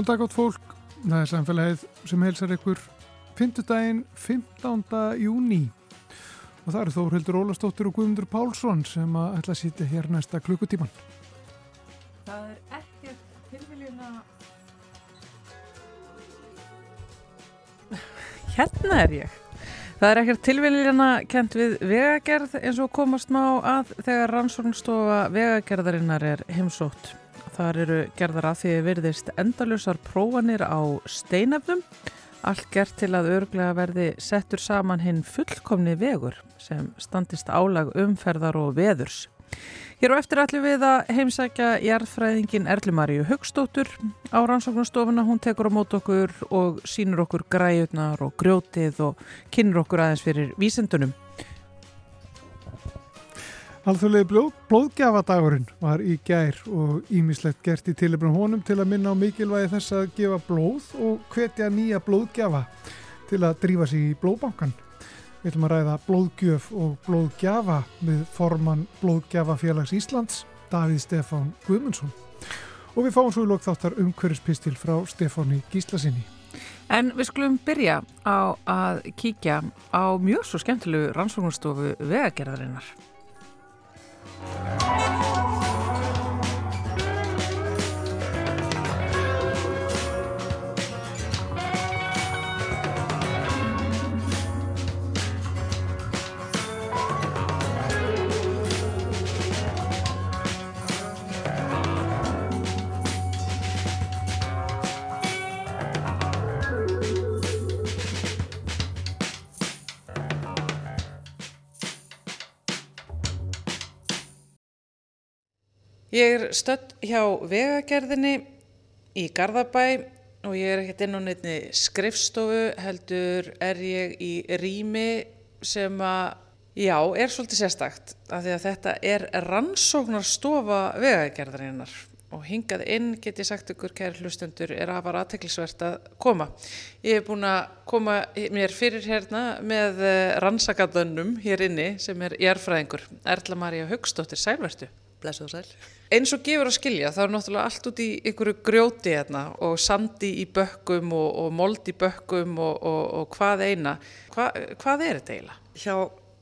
Góðan dag átt fólk, það er samfélagið sem helsar ykkur 5. daginn 15. júni og það eru Þórhildur Ólastóttir og Guðmundur Pálsson sem að ætla að sitja hér næsta klukkutíman. Það er ekkert tilviljuna... Hérna er ég. Það er ekkert tilviljuna kent við vegagerð eins og komast má að þegar rannsóknstofa vegagerðarinnar er heimsótt. Þar eru gerðar að því virðist endalusar prófanir á steinefnum. Allt gert til að örglega verði settur saman hinn fullkomni vegur sem standist álag umferðar og veðurs. Hér á eftir ætlum við að heimsækja jarðfræðingin Erlumaríu Högstóttur á rannsóknarstofuna. Hún tekur á mót okkur og sínur okkur græjurnar og grjótið og kynur okkur aðeins fyrir vísendunum. Alþjóðlegi blóðgjafadagurinn var í gær og ímislegt gert í tilefnum honum til að minna á mikilvægi þess að gefa blóð og hvetja nýja blóðgjafa til að drífa sig í blóðbankan. Við ætlum að ræða blóðgjöf og blóðgjafa með formann Blóðgjafafélags Íslands, Davíð Stefán Guðmundsson. Og við fáum svo í lók þáttar umhverfispistil frá Stefáni Gíslasinni. En við skulum byrja á að kíkja á mjög svo skemmtilegu rannsóknarstofu vegagerðarinnar. Ég er stödd hjá vegagerðinni í Garðabæ og ég er ekkert inn á nefni skrifstofu heldur er ég í rými sem að, já, er svolítið sérstakt af því að þetta er rannsóknarstofa vegagerðarinnar og hingað inn get ég sagt ykkur kæri hlustendur er að fara aðteklisvert að koma. Ég hef búin að koma mér fyrir hérna með rannsakadönnum hér inni sem er jærfræðingur Erla Maria Högstóttir, sælvertu. Blessuð og sæl. Eins og gefur að skilja, það er náttúrulega allt út í ykkur grjóti hérna og sandi í bökkum og, og mold í bökkum og, og, og hvað eina. Hva, hvað er þetta eiginlega? Hjá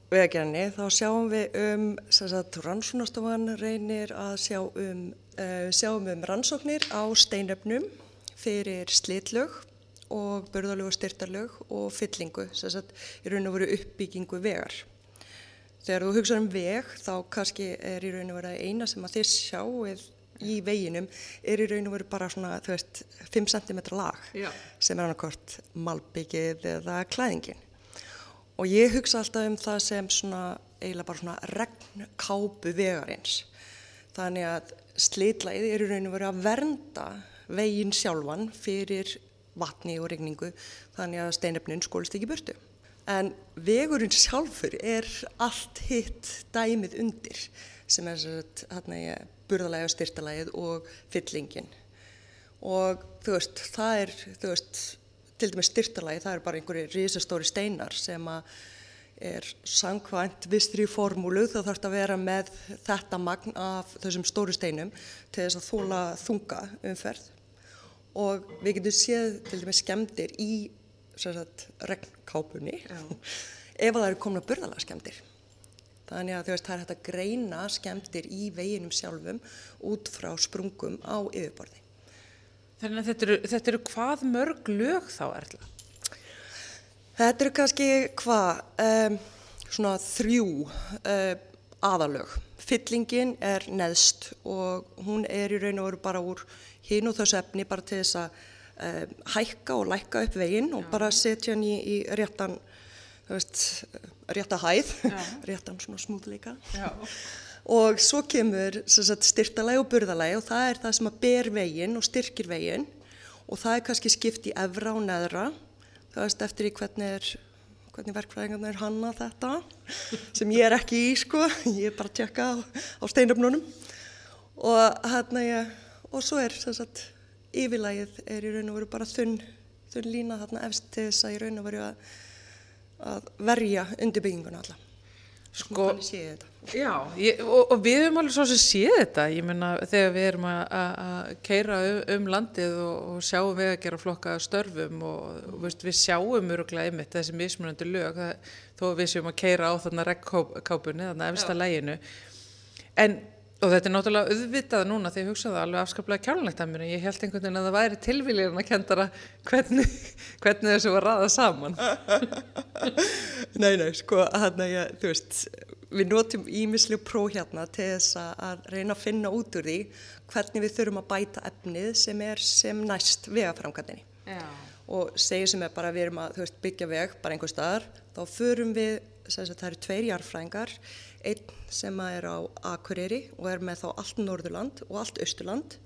vegagerðinni þá sjáum við um, rannsónastofan reynir að sjá um, uh, sjáum um rannsóknir á steinöfnum fyrir slitlög og börðalög og styrtarlög og fyllingu, þess að í raun og veru uppbyggingu vegar. Þegar þú hugsaður um veg þá kannski er í raun og veru eina sem að þið sjáuð í veginum er í raun og veru bara svona, þú veist, 5 cm lag Já. sem er annarkort malbyggið eða klæðingin. Og ég hugsa alltaf um það sem svona eiginlega bara svona regnkápu vegarins. Þannig að slitlæði er í raun og veru að vernda vegin sjálfan fyrir vatni og regningu þannig að steinöfnin skólist ekki burtu en vegurinn sjálfur er allt hitt dæmið undir sem er hérna burðalægi og styrtalægið og fyllingin. Og þú veist, það er veist, til dæmis styrtalægi það er bara einhverju risastóri steinar sem er sangvænt vistri formúlu þá þarf þetta að vera með þetta magn af þessum stóru steinum til þess að þóla þunga umferð. Og við getum séð til dæmis skemdir í regnkápunni ef það eru komin að burðala skemmtir. Þannig að veist, það er hægt að greina skemmtir í veginum sjálfum út frá sprungum á yfirborði. Þannig að þetta eru, þetta eru hvað mörg lög þá erla? Þetta eru kannski hvað, um, svona þrjú um, aðalög. Fyllingin er neðst og hún er í raun og veru bara úr hinn og þessu efni bara til þess að um, hækka og lækka upp veginn og bara setja hann í, í réttan, veist, rétta hæð, réttan svona smúðleika. Og svo kemur styrtalæg og burðalæg og það er það sem að ber veginn og styrkir veginn. Og það er kannski skipt í efra og neðra, það veist eftir í hvernig er hvernig verkfræðingarna er hanna þetta sem ég er ekki í sko, ég er bara að tjekka á, á steinöfnunum. Og hérna ég, og svo er þess að yfirlægið er í raun og veru bara þunn, þunn lína þarna efst til þess að í raun og veru að, að verja undirbygginguna alla. sko, þetta. Já, ég, og, og við erum alveg svo sem séð þetta, ég menna þegar við erum að keira um, um landið og, og sjáum við að gera flokka störfum og, og veist, við sjáum öruglega einmitt þessi mismunandi lög það, þó við séum að keira á þarna regnkápunni, þarna efsta læginu en Og þetta er náttúrulega auðvitað núna því að hugsa það alveg afskaplega kjálunlegt að mér en ég held einhvern veginn að það væri tilvílirinn að kendara hvernig, hvernig þessu var ræðað saman. nei, nei, sko, hann að ég, þú veist, við notum ímislu pró hérna til þess að reyna að finna út úr því hvernig við þurfum að bæta efnið sem er sem næst vegaframkvæmdini. Og segja sem er bara við erum að veist, byggja veg bara einhver staðar, þá förum við, það eru tveir jarfrængar, einn sem er á Akureyri og er með þá allt Norðurland og allt Östurland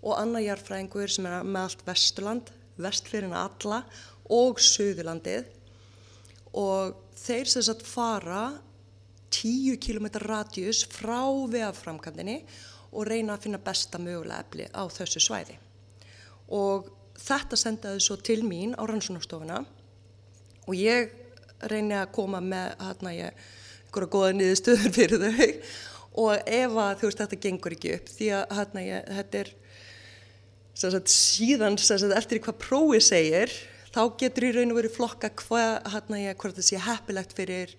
og annar jarfræðingur sem er með allt Vesturland, vestfyrirna alla og Suðurlandið og þeir sem sagt fara 10 km radjus frá vegaframkvæmdini og reyna að finna besta mögulega efli á þessu svæði. Og þetta sendaði svo til mín á rannsónastofuna og ég reyni að koma með hérna ég einhverja goða niðurstöður fyrir þau. Og ef að þú veist þetta gengur ekki upp því að hérna ég, þetta er sagt, síðan sagt, eftir hvað prófið segir þá getur í raun og verið flokka hvað hérna ég, hvort það sé heppilegt fyrir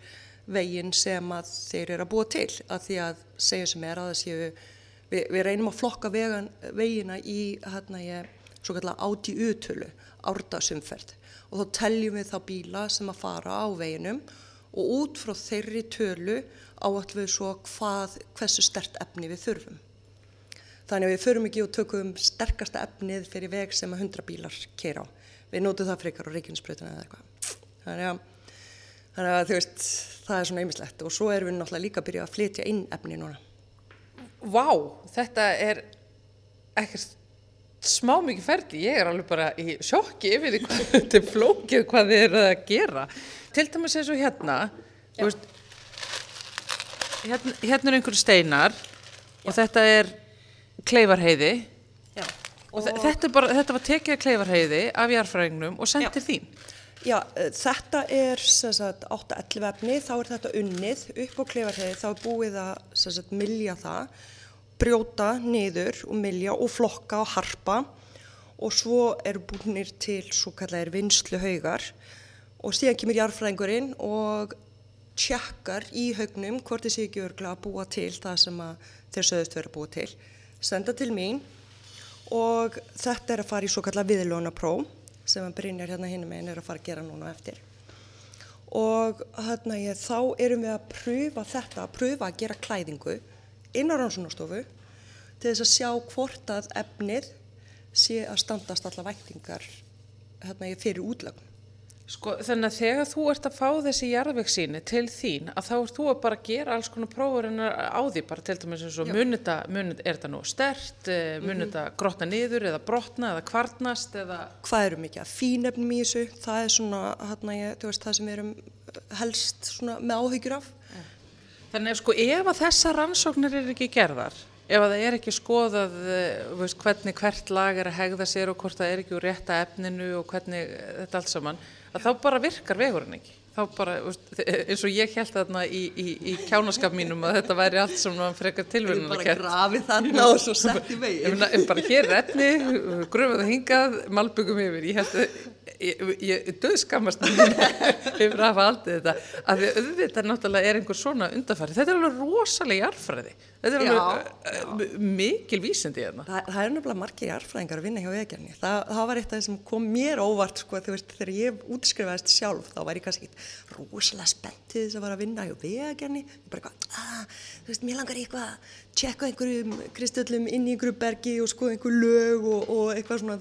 veginn sem að þeir eru að búa til. Að því að segja sem er að það séu við, við reynum að flokka vegan, vegina í hérna ég svo kallar áti utölu, árdasumferð og þá teljum við þá bíla sem að fara á veginum og út frá þeirri tölu áallu við svo hvað, hversu stert efni við þurfum. Þannig að við förum ekki og tökum sterkasta efnið fyrir veg sem að 100 bílar keira á. Við nótum það frekar á Reykjanesbröðuna eða eitthvað. Þannig að, þannig að veist, það er svona einmislegt og svo erum við náttúrulega líka að byrja að flytja inn efni núna. Vá, þetta er ekkert smá mikið ferdi. Ég er alveg bara í sjokki yfir því hvað þetta er flókið hvað þið eru að gera til dæmis eins og hérna veist, hérna, hérna er einhverju steinar Já. og þetta er kleifarheiði. Og, og þetta, bara, þetta var tekið kleifarheiði af jarfræðingnum og sendir þín. Já, eh, þetta er 8-11 efni, þá er þetta unnið upp á kleifarheiði, þá er búið að sagt, milja það, brjóta niður og milja og flokka og harpa. Og svo eru búinir til svo kallar vinslu haugar og síðan kemur jarfræðingurinn og tjekkar í haugnum hvort þessi ekki örgla að búa til það sem þeir sögðust verið að búa til. Senda til mín og þetta er að fara í svo kallar viðlóna pró sem að Brynjar hérna hinn með henn er að fara að gera núna eftir. Og hérna ég, þá erum við að pröfa þetta, að pröfa að gera klæðingu inn á rannsónastofu til þess að sjá hvort að efnið sé að standast alla væktingar hérna, fyrir útlögn. Sko þannig að þegar þú ert að fá þessi jarðvegsíni til þín að þá ert þú að bara gera alls konar prófurinnar á því bara til dæmis eins og munið er þetta nú stert, eh, munið þetta mm -hmm. grotna niður eða brotna eða kvartnast eða... Hvað eru mikið að fínefnum í þessu, það er svona hérna ég, þú veist það sem við erum helst svona með áhyggjur af. Þannig að sko ef að þessa rannsóknir er ekki gerðar ef það er ekki skoðað eh, veist, hvernig hvert lag er að hegða sér og hvort það er ekki úr rétta efninu og hvernig þetta allt saman að þá bara virkar vegurinn ekki þá bara, eins og ég held þarna í, í, í kjánaskap mínum að þetta væri allt sem maður frekar kert. Bara grafið þarna og svo sett í veginn. Bara hér er efni, gröfuð að hingað, malbyggum yfir. Ég held að ég döðskammast yfir að hafa aldrei þetta að því auðvitað náttúrulega er einhver svona undarfæri þetta er alveg rosalega jarfræði þetta er alveg já, eh, já. mikil vísindi hérna. Þa, það er náttúrulega margir jarfræðingar að vinna hjá vegarni það, það var eitt af það sem kom mér óvart sko, veist, þegar ég útskrifaðist sjálf þá var ég kannski rosalega spenntið þess að vera að vinna hjá vegarni bara eitthvað, ah, þú veist, mér langar eitthvað að tjekka einhverjum kristöllum inn í einhverju bergi og skoða einhverju lög og, og eitthvað svona,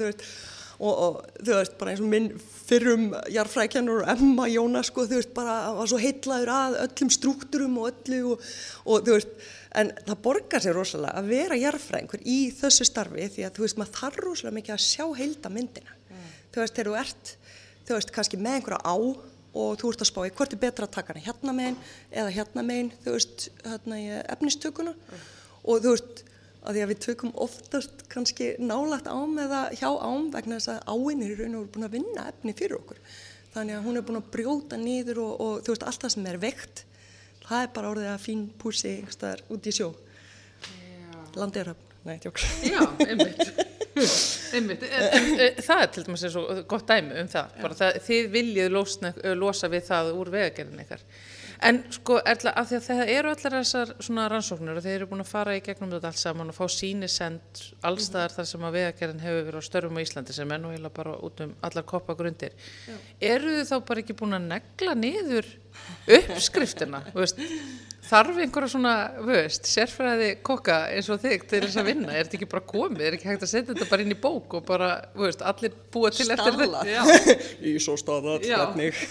og, og þú veist, bara eins og minn fyrrum jarfrækjanur og Emma Jónas sko, þú veist, bara var svo heitlaður að öllum struktúrum og öllu og, og þú veist, en það borgar sér rosalega að vera jarfræðingur í þessu starfi því að þú veist, maður þarf rosalega mikið að sjá heilda myndina mm. þú veist, þegar þú ert, þú veist, kannski með einhverja á og þú ert að spá í hvort er betra að taka hana hérna megin eða hérna megin, þú veist, hérna í efnistökuna mm. og þú veist að því að við tökum oftast kannski nálagt ám eða hjá ám vegna þess að áinn er í raun og veru búin að vinna efni fyrir okkur. Þannig að hún er búin að brjóta nýður og, og þú veist allt það sem er vekt það er bara orðið að fín púsi einhverstaðar út í sjó. Landiröfn, nei, tjók. Já, einmitt. einmitt. En, en, en, það er til dæmis eins og gott dæmi um það. Bara það þið viljið losna, losa við það úr vegagerðin ykkar. En sko, erla, af því að það eru allar þessar svona rannsóknir og þeir eru búin að fara í gegnum þetta allt saman og fá sínisend allstaðar þar sem að vegagerðin hefur verið á störfum á Íslandi sem er nú heila bara út um allar koppagrundir. Eru þið þá bara ekki búin að negla niður uppskriftina, veist? Þarf einhverja svona, veist, sérfræði kokka eins og þig til þess að vinna? Er þetta ekki bara komið? Er ekki hægt að setja þetta bara inn í bók og bara, veist, allir búa til eftir Staðla. þetta? Í svo staðall, Já. hvernig.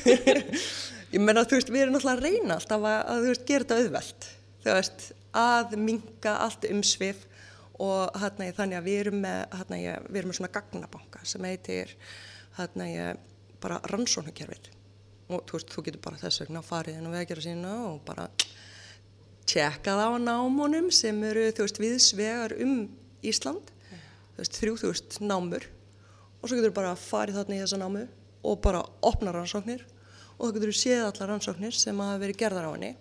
Ég menna, þú veist, við erum náttúrulega að reyna alltaf að, að þú veist, gera þetta auðvelt. Þú veist, að minga allt umsvið og hérna, þannig að við erum með, hérna, við erum með svona gagnabanka sem heitir, hérna, bara rannsóknarkerfið. Og þú veist, þú getur bara þess vegna farið inn á vegjara sína og bara tjekka það á námunum sem eru, þú veist, viðsvegar um Ísland, þú veist, 3000 námur og svo getur þú bara farið þarna í þessa námu og bara opna rannsóknir og þá getur þú séð allar rannsóknir sem hafa verið gerðar á henni.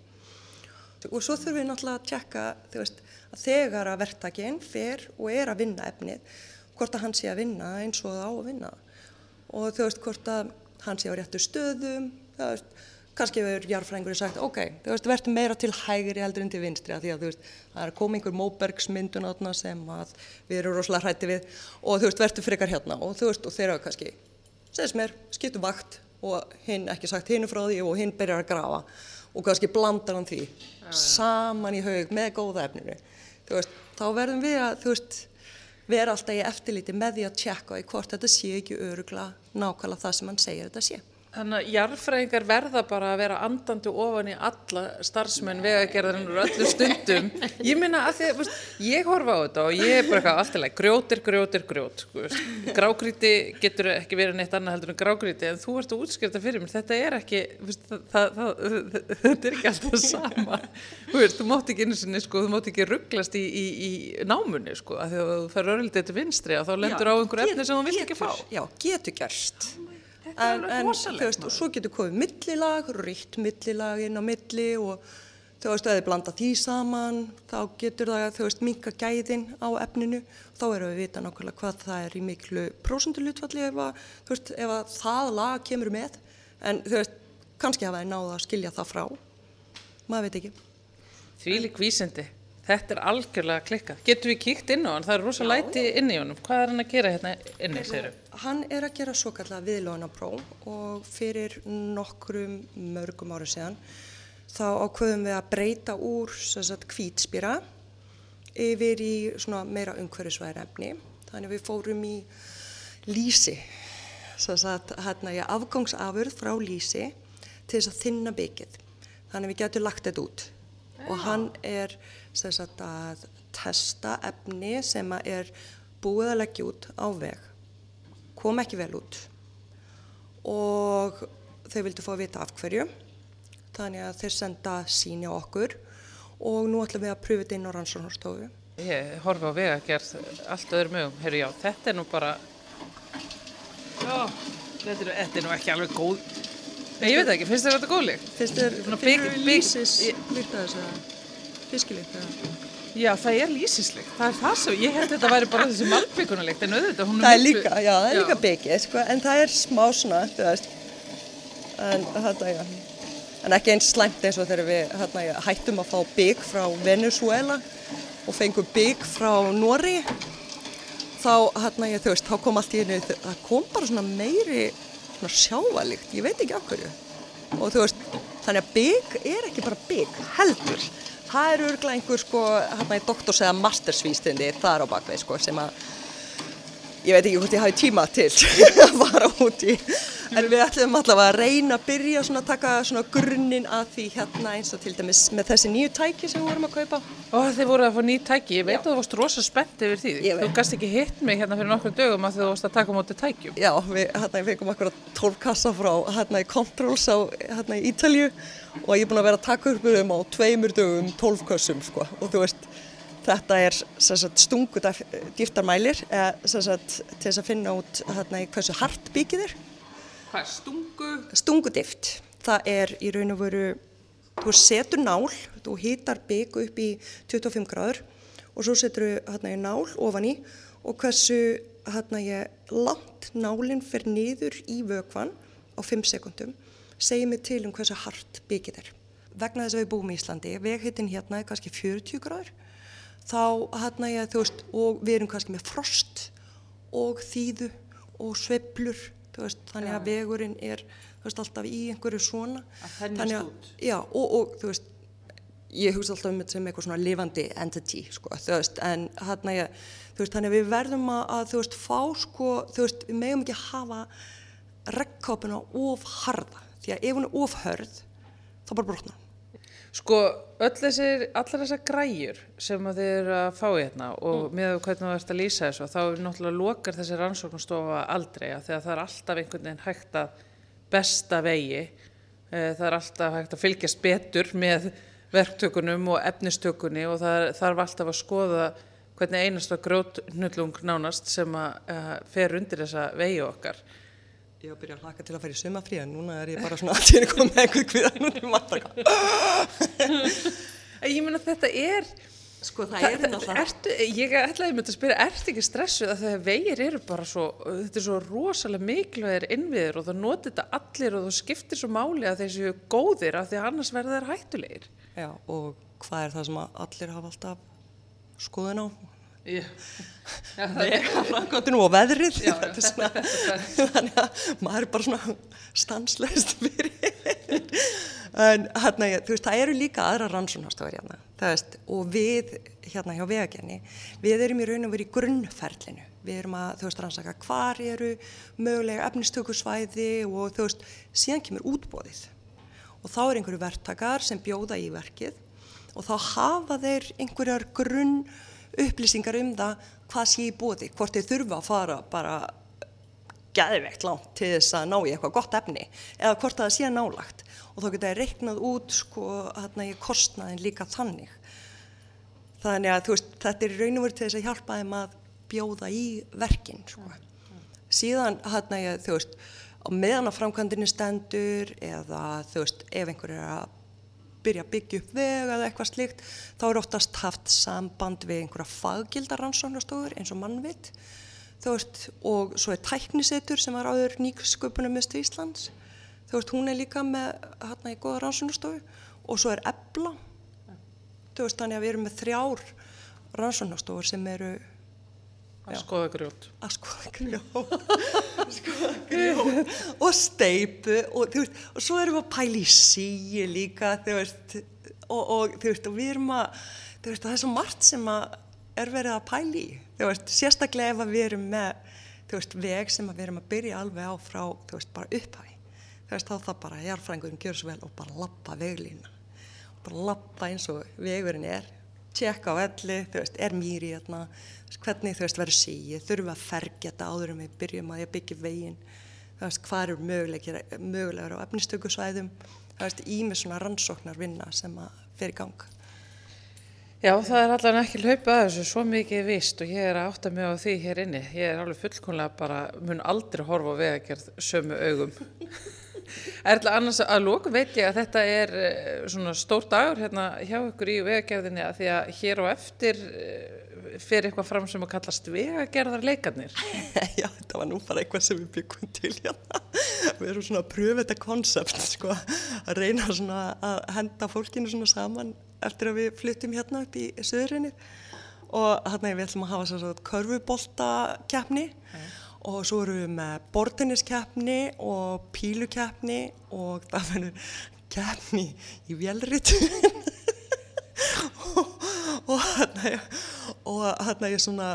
Og svo þurfum við náttúrulega að tjekka veist, að þegar að verktakinn fer og er að vinna efnið hvort að hann sé að vinna eins og það á að vinna. Og þú veist hvort að hann sé á réttu stöðum þú veist, kannski hefur jarfræðingur sagt ok, þú veist, verður meira til hægri heldur en til vinstri að því að þú veist, það er einhver móbergsmyndun átna sem að við erum rosalega hrætti við. Og þú veist, verður frekar hérna. Og þú veist, og þeir hafa kannski segðis mér, skiptum vakt og hinn ekki sagt hinnu frá því og hinn byrjar að grafa. Og kannski blandar hann því saman í haug með góða efninu. Veist, þá verðum við að veist, vera alltaf í eftirliti með því að tjekka í hvort þetta sé ekki örugla nákvæmlega það sem hann segir þetta sé Þannig að jarðfræðingar verða bara að vera andandi ofan í alla starfsmenn vegagerðarinn úr öllu stundum. Ég minna að því veist, ég horfa á þetta og ég er bara eitthvað alltaf grjótir, grjótir, grjót. Grágríti getur ekki verið neitt annað heldur en grágríti en þú ert að útskipta fyrir mér. Þetta er ekki, veist, það, það, það, þetta er ekki alltaf sama. Þú veist, þú mátt ekki einu sinni, sko, þú mátt ekki rugglast í, í, í námunni, sko, að þú fer örlítið til vinstri og þá lendur á einhver efni sem þú vilt ekki fá. Já, getur gerst. En, en þú veist, og svo getur komið millilag, ríkt millilag inn á milli og þú veist, að þið blanda því saman, þá getur það, þú veist, minka gæðin á efninu, þá erum við að vita nákvæmlega hvað það er í miklu prósundulutfalli ef að, þú veist, ef að það lag kemur með, en þú veist, kannski hafa þið náða að skilja það frá, maður veit ekki. Þvílík vísindi. Þetta er algjörlega klikkað. Getur við kíkt inn á hann? Það er rosa læti inn í honum. Hvað er hann að gera hérna inni, segir Hann er að gera svo kallega viðlóðanapróf og fyrir nokkrum mörgum ára síðan þá ákveðum við að breyta úr kvítspýra yfir í meira umhverfisværi efni. Þannig við fórum í lísi, sagt, hérna, ja, afgangsafurð frá lísi til þess að þinna byggið. Þannig við getum lagt þetta út og hann er sagt, að testa efni sem er búið að leggja út á veg. Kom ekki vel út. Og þau vildu fá að vita af hverju. Þannig að þeir senda síni á okkur. Og nú ætlum við að pröfu þetta inn á rannsóknarstofu. Ég horfi á vegagerð allt öðrum mögum. Herru, já, þetta er nú bara... Já, þetta er, nú ekki alveg góð... Nei, ég veit ekki, finnst þér þetta góðleg? finnst þér finnur bygg- lýsis virta þess að fiskilikt eða Já, það er lýsislegt. Það er það sem, ég held að þetta væri bara þessi malbyggunarlegt, en auðvitað, hún það er líka, já það er líka byggið sko, en það er smá svona þú veist en þetta já. En ekki eins slæmt eins og þegar við hérna, já, hættum að fá bygg frá Venezuela og fengum bygg frá Nóri þá hérna ég þú veist, þá kom allt í hennu það kom bara svona meiri svona sjávalíkt, ég veit ekki af hverju. Og þú veist, þannig að bygg er ekki bara bygg, heldur það er örglega einhver sko hérna í doktors eða mastersvístindi þar á bakvið sko sem að ég veit ekki hvort ég hafi tíma til að fara út í en við ætlum allavega að reyna að byrja að taka svona grunninn að því hérna eins og til dæmis með þessi nýju tæki sem við vorum að kaupa. Ó, þeir voru að fá ný tæki, ég veit að þú varst rosa spennt yfir því. Þú gast ekki hitt mig hérna fyrir nokkrum dögum að þú varst að taka á móti tækjum. Já, við hérna, við fengum akkurat 12 kassa frá hérna í Controls á hérna í Ítalju og ég er búin að vera að taka upp um á tveimur dögum 12 kassum sko. Og þú veist þetta er sagt, stungu dýftarmælir eða sem sagt, til þess að finna út hérna hversu hart bíkið er Hvað er stungu? Stungudift, það er í raun og veru þú setur nál, þú hýtar bygg upp í 25 gráður og svo setur þú hérna í nál ofan í og hversu hérna ég langt nálinn fyrir niður í vökvan á 5 sekundum segir mig til um hversu hart byggið er. Vegna þess að við búum í Íslandi, veghittin hérna er kannski 40 gráður, þá hérna ég, þú veist, og við erum kannski með frost og þýðu og sveplur, veist, þannig að vegurinn er, veist, alltaf í einhverju svona. Að þennast út. Já, og, og þú veist, ég hugsa alltaf um þetta sem eitthvað svona lifandi entity, sko, þú veist, en hérna ég, þú veist, þannig að við verðum að, að þú veist, fá, sko, þú veist, við megum ekki hafa regnkápuna of harða, því að ef hún er of hörð, þá bara brotna. Sko, öll þessir, allar þessar græjur sem þið eru að fá í hérna og mm. með hvernig þú ert að lýsa þessu, þá er náttúrulega lokar þessi rannsóknstofa aldrei að þegar það er alltaf einhvern veginn hægt að besta vegi, Eh, það er alltaf hægt að fylgjast betur með verktökunum og efnistökunni og það þarf alltaf að skoða hvernig einasta grótnullung nánast sem að uh, fer undir þessa vegi okkar. Ég var að byrja að hlaka til að fara í sumafrí en núna er ég bara svona að tíðin komið með einhver kviðan og ég maður bara En Ég meina þetta er, Sko það það, er það, náttúrulega ertu, ég ætlaði mér að spyrja, ertu ekki stressuð að þegar vegir eru bara svo, þetta er svo rosalega mikilvægir innviður og það noti þetta allir og það skiptir svo máli að þeir séu góðir af því að annars verða þeir hættulegir. Já, og hvað er það sem að allir hafa alltaf skoðun á? Já, Vegafrankotinu og veðrið. Já, Þetta er svona, þannig að maður er bara svona stanslöst fyrir. En hérna, þú veist, það eru líka aðra rannsónastofur hérna. Það veist, og við hérna hjá vegagerni, við erum í raun og verið í grunnferlinu. Við erum að, þú veist, rannsaka hvar eru mögulega efnistökusvæði og þú veist, síðan kemur útbóðið. Og þá er einhverju verktakar sem bjóða í verkið og þá hafa þeir einhverjar grunn upplýsingar um það hvað sé í bóði, hvort þeir þurfa að fara bara gæðveikt langt til þess að ná í eitthvað gott efni eða hvort það sé nálagt og þá geta þeir reiknað út sko hérna í kostnaðin líka þannig. Þannig að þú veist, þetta er raun og veru til þess að hjálpa þeim að bjóða í verkin sko. Síðan hérna ég, þú veist, á meðan að framkvæmdini stendur eða þú veist, ef einhver er að byrja að byggja upp veg eða eitthvað slíkt, þá er oftast haft samband við einhverja faggildar rannsóknastofur eins og mannvitt, veist, og svo er tæknisetur sem var áður nýksköpunum mistu Íslands, þú veist, hún er líka með hérna í góða rannsóknastofu og svo er ebla, þú veist, þannig að við erum með þrjár rannsóknastofur sem eru að skoða grjót. að skoða grjót. Skoða grjót. Og steipu og, þú veist, og svo erum við að pæla í síu líka veist, og, og, veist, og við erum að veist, það er svo margt sem að er verið að pæla í. Sérstaklega ef að við erum með veg sem að við erum að byrja alveg á frá, bara veist, þá það bara jarfræðingurum gjör svo vel og bara lappa veglína. Bara lappa eins og vegurinn er. Tjekka á elli, er mýri hérna, hvernig þú veist verður síið, þurfum að fergja þetta áður um við byrjum að byggja veginn, þú veist, hvað eru mögulegur á efnistökusvæðum, þú veist, ímið svona rannsóknar vinna sem að fer í gang. Já, það er allan ekki hlaupið að þessu svo mikið vist og ég er að átta mig á því hér inni. Ég er alveg fullkomlega bara, mun aldrei horfa á vegagerð sömu augum. Erla, annars að lóku veit ég að þetta er eh, svona stór dagur hérna hjá ykkur í vegagerðinni að því að hér á eftir eh, fer eitthvað fram sem að kallast vegagerðar leikarnir. Já, þetta var nú bara eitthvað sem við byggum til hérna. Við erum svona að pröfa þetta konsept, sko, að reyna að henda fólkinu saman eftir að við flyttum hérna upp í söðurinni og hérna við ætlum að hafa svo svona körfuboltakeppni og svo erum við með bortinniskeppni og pílukeppni og það verður keppni í vélritu og, og hérna ég, svona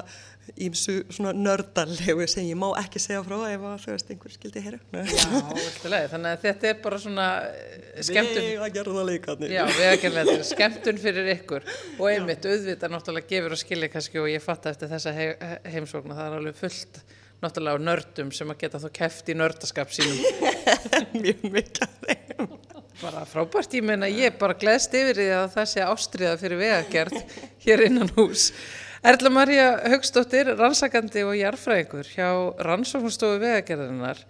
ímsu svona nördalegu sem ég má ekki segja frá ef að þú veist einhver skildi viltulega. Þannig að þetta er bara svona eh, skemmtun. Við að gera það leikarnir. Já, vegagerðarleikarnir, skemmtun fyrir ykkur og einmitt auðvitað náttúrulega gefur og skilja kannski og ég fatt eftir þessa he heimsókna það er alveg fullt náttúrulega nördum sem að geta þá keft í nördaskap sínum. Mjög þeim bara frábært, ég menna ég er bara glest yfir því að það sé ástriða fyrir vegagerð hér innan hús Erla Marja Högstóttir rannsakandi og jarfræðingur hjá rannsóknstofu vegagerðinar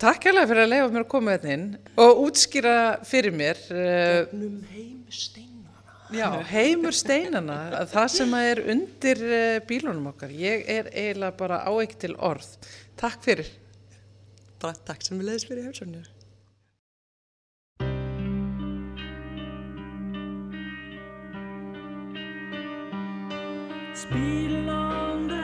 Takk hérlega fyrir að leiða mér að koma þetta inn og útskýra fyrir mér eh, Gegnum heimur steinana Já, heimur steinana það sem er undir eh, bílunum okkar. Ég er eiginlega bara áeikt til orð. Takk fyrir. Takk sem við leiðis fyrir heimsóknir speed along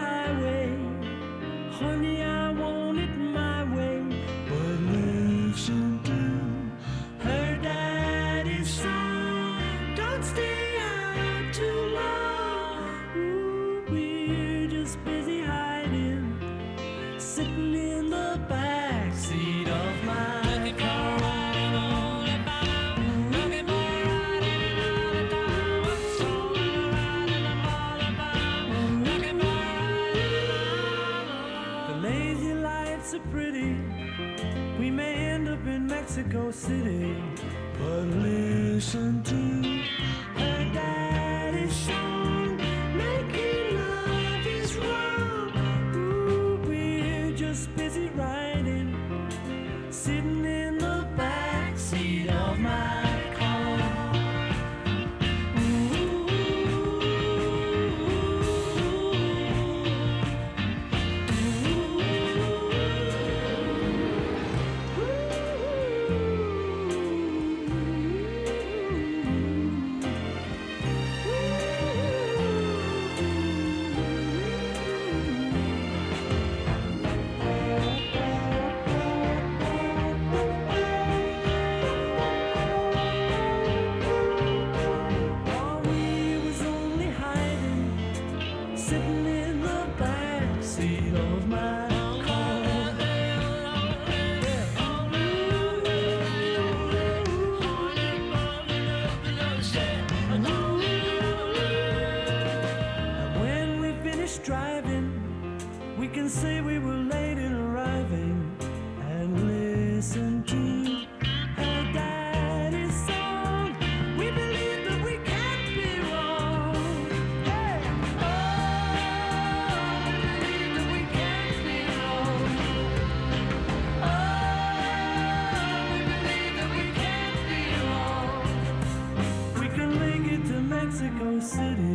city.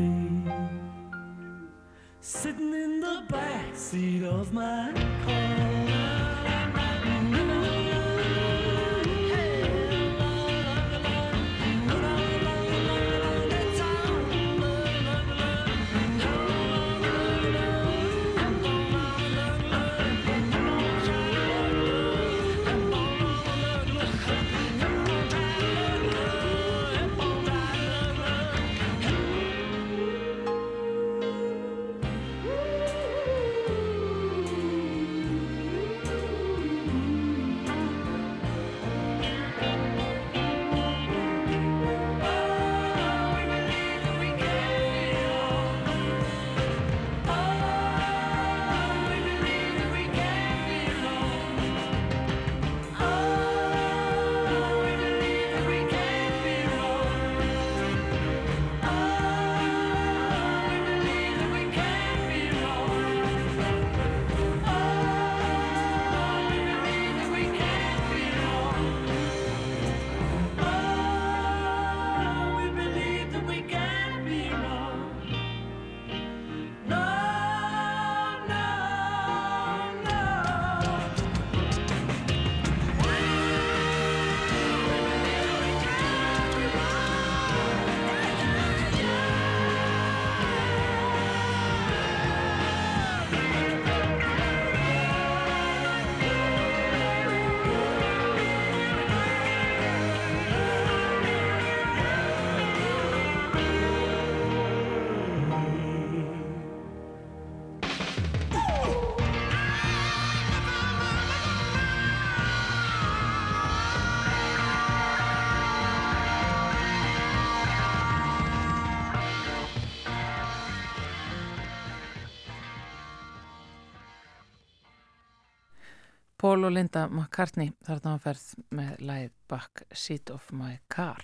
Pól og Linda McCartney þar þá færð með læð Back Seat of My Car.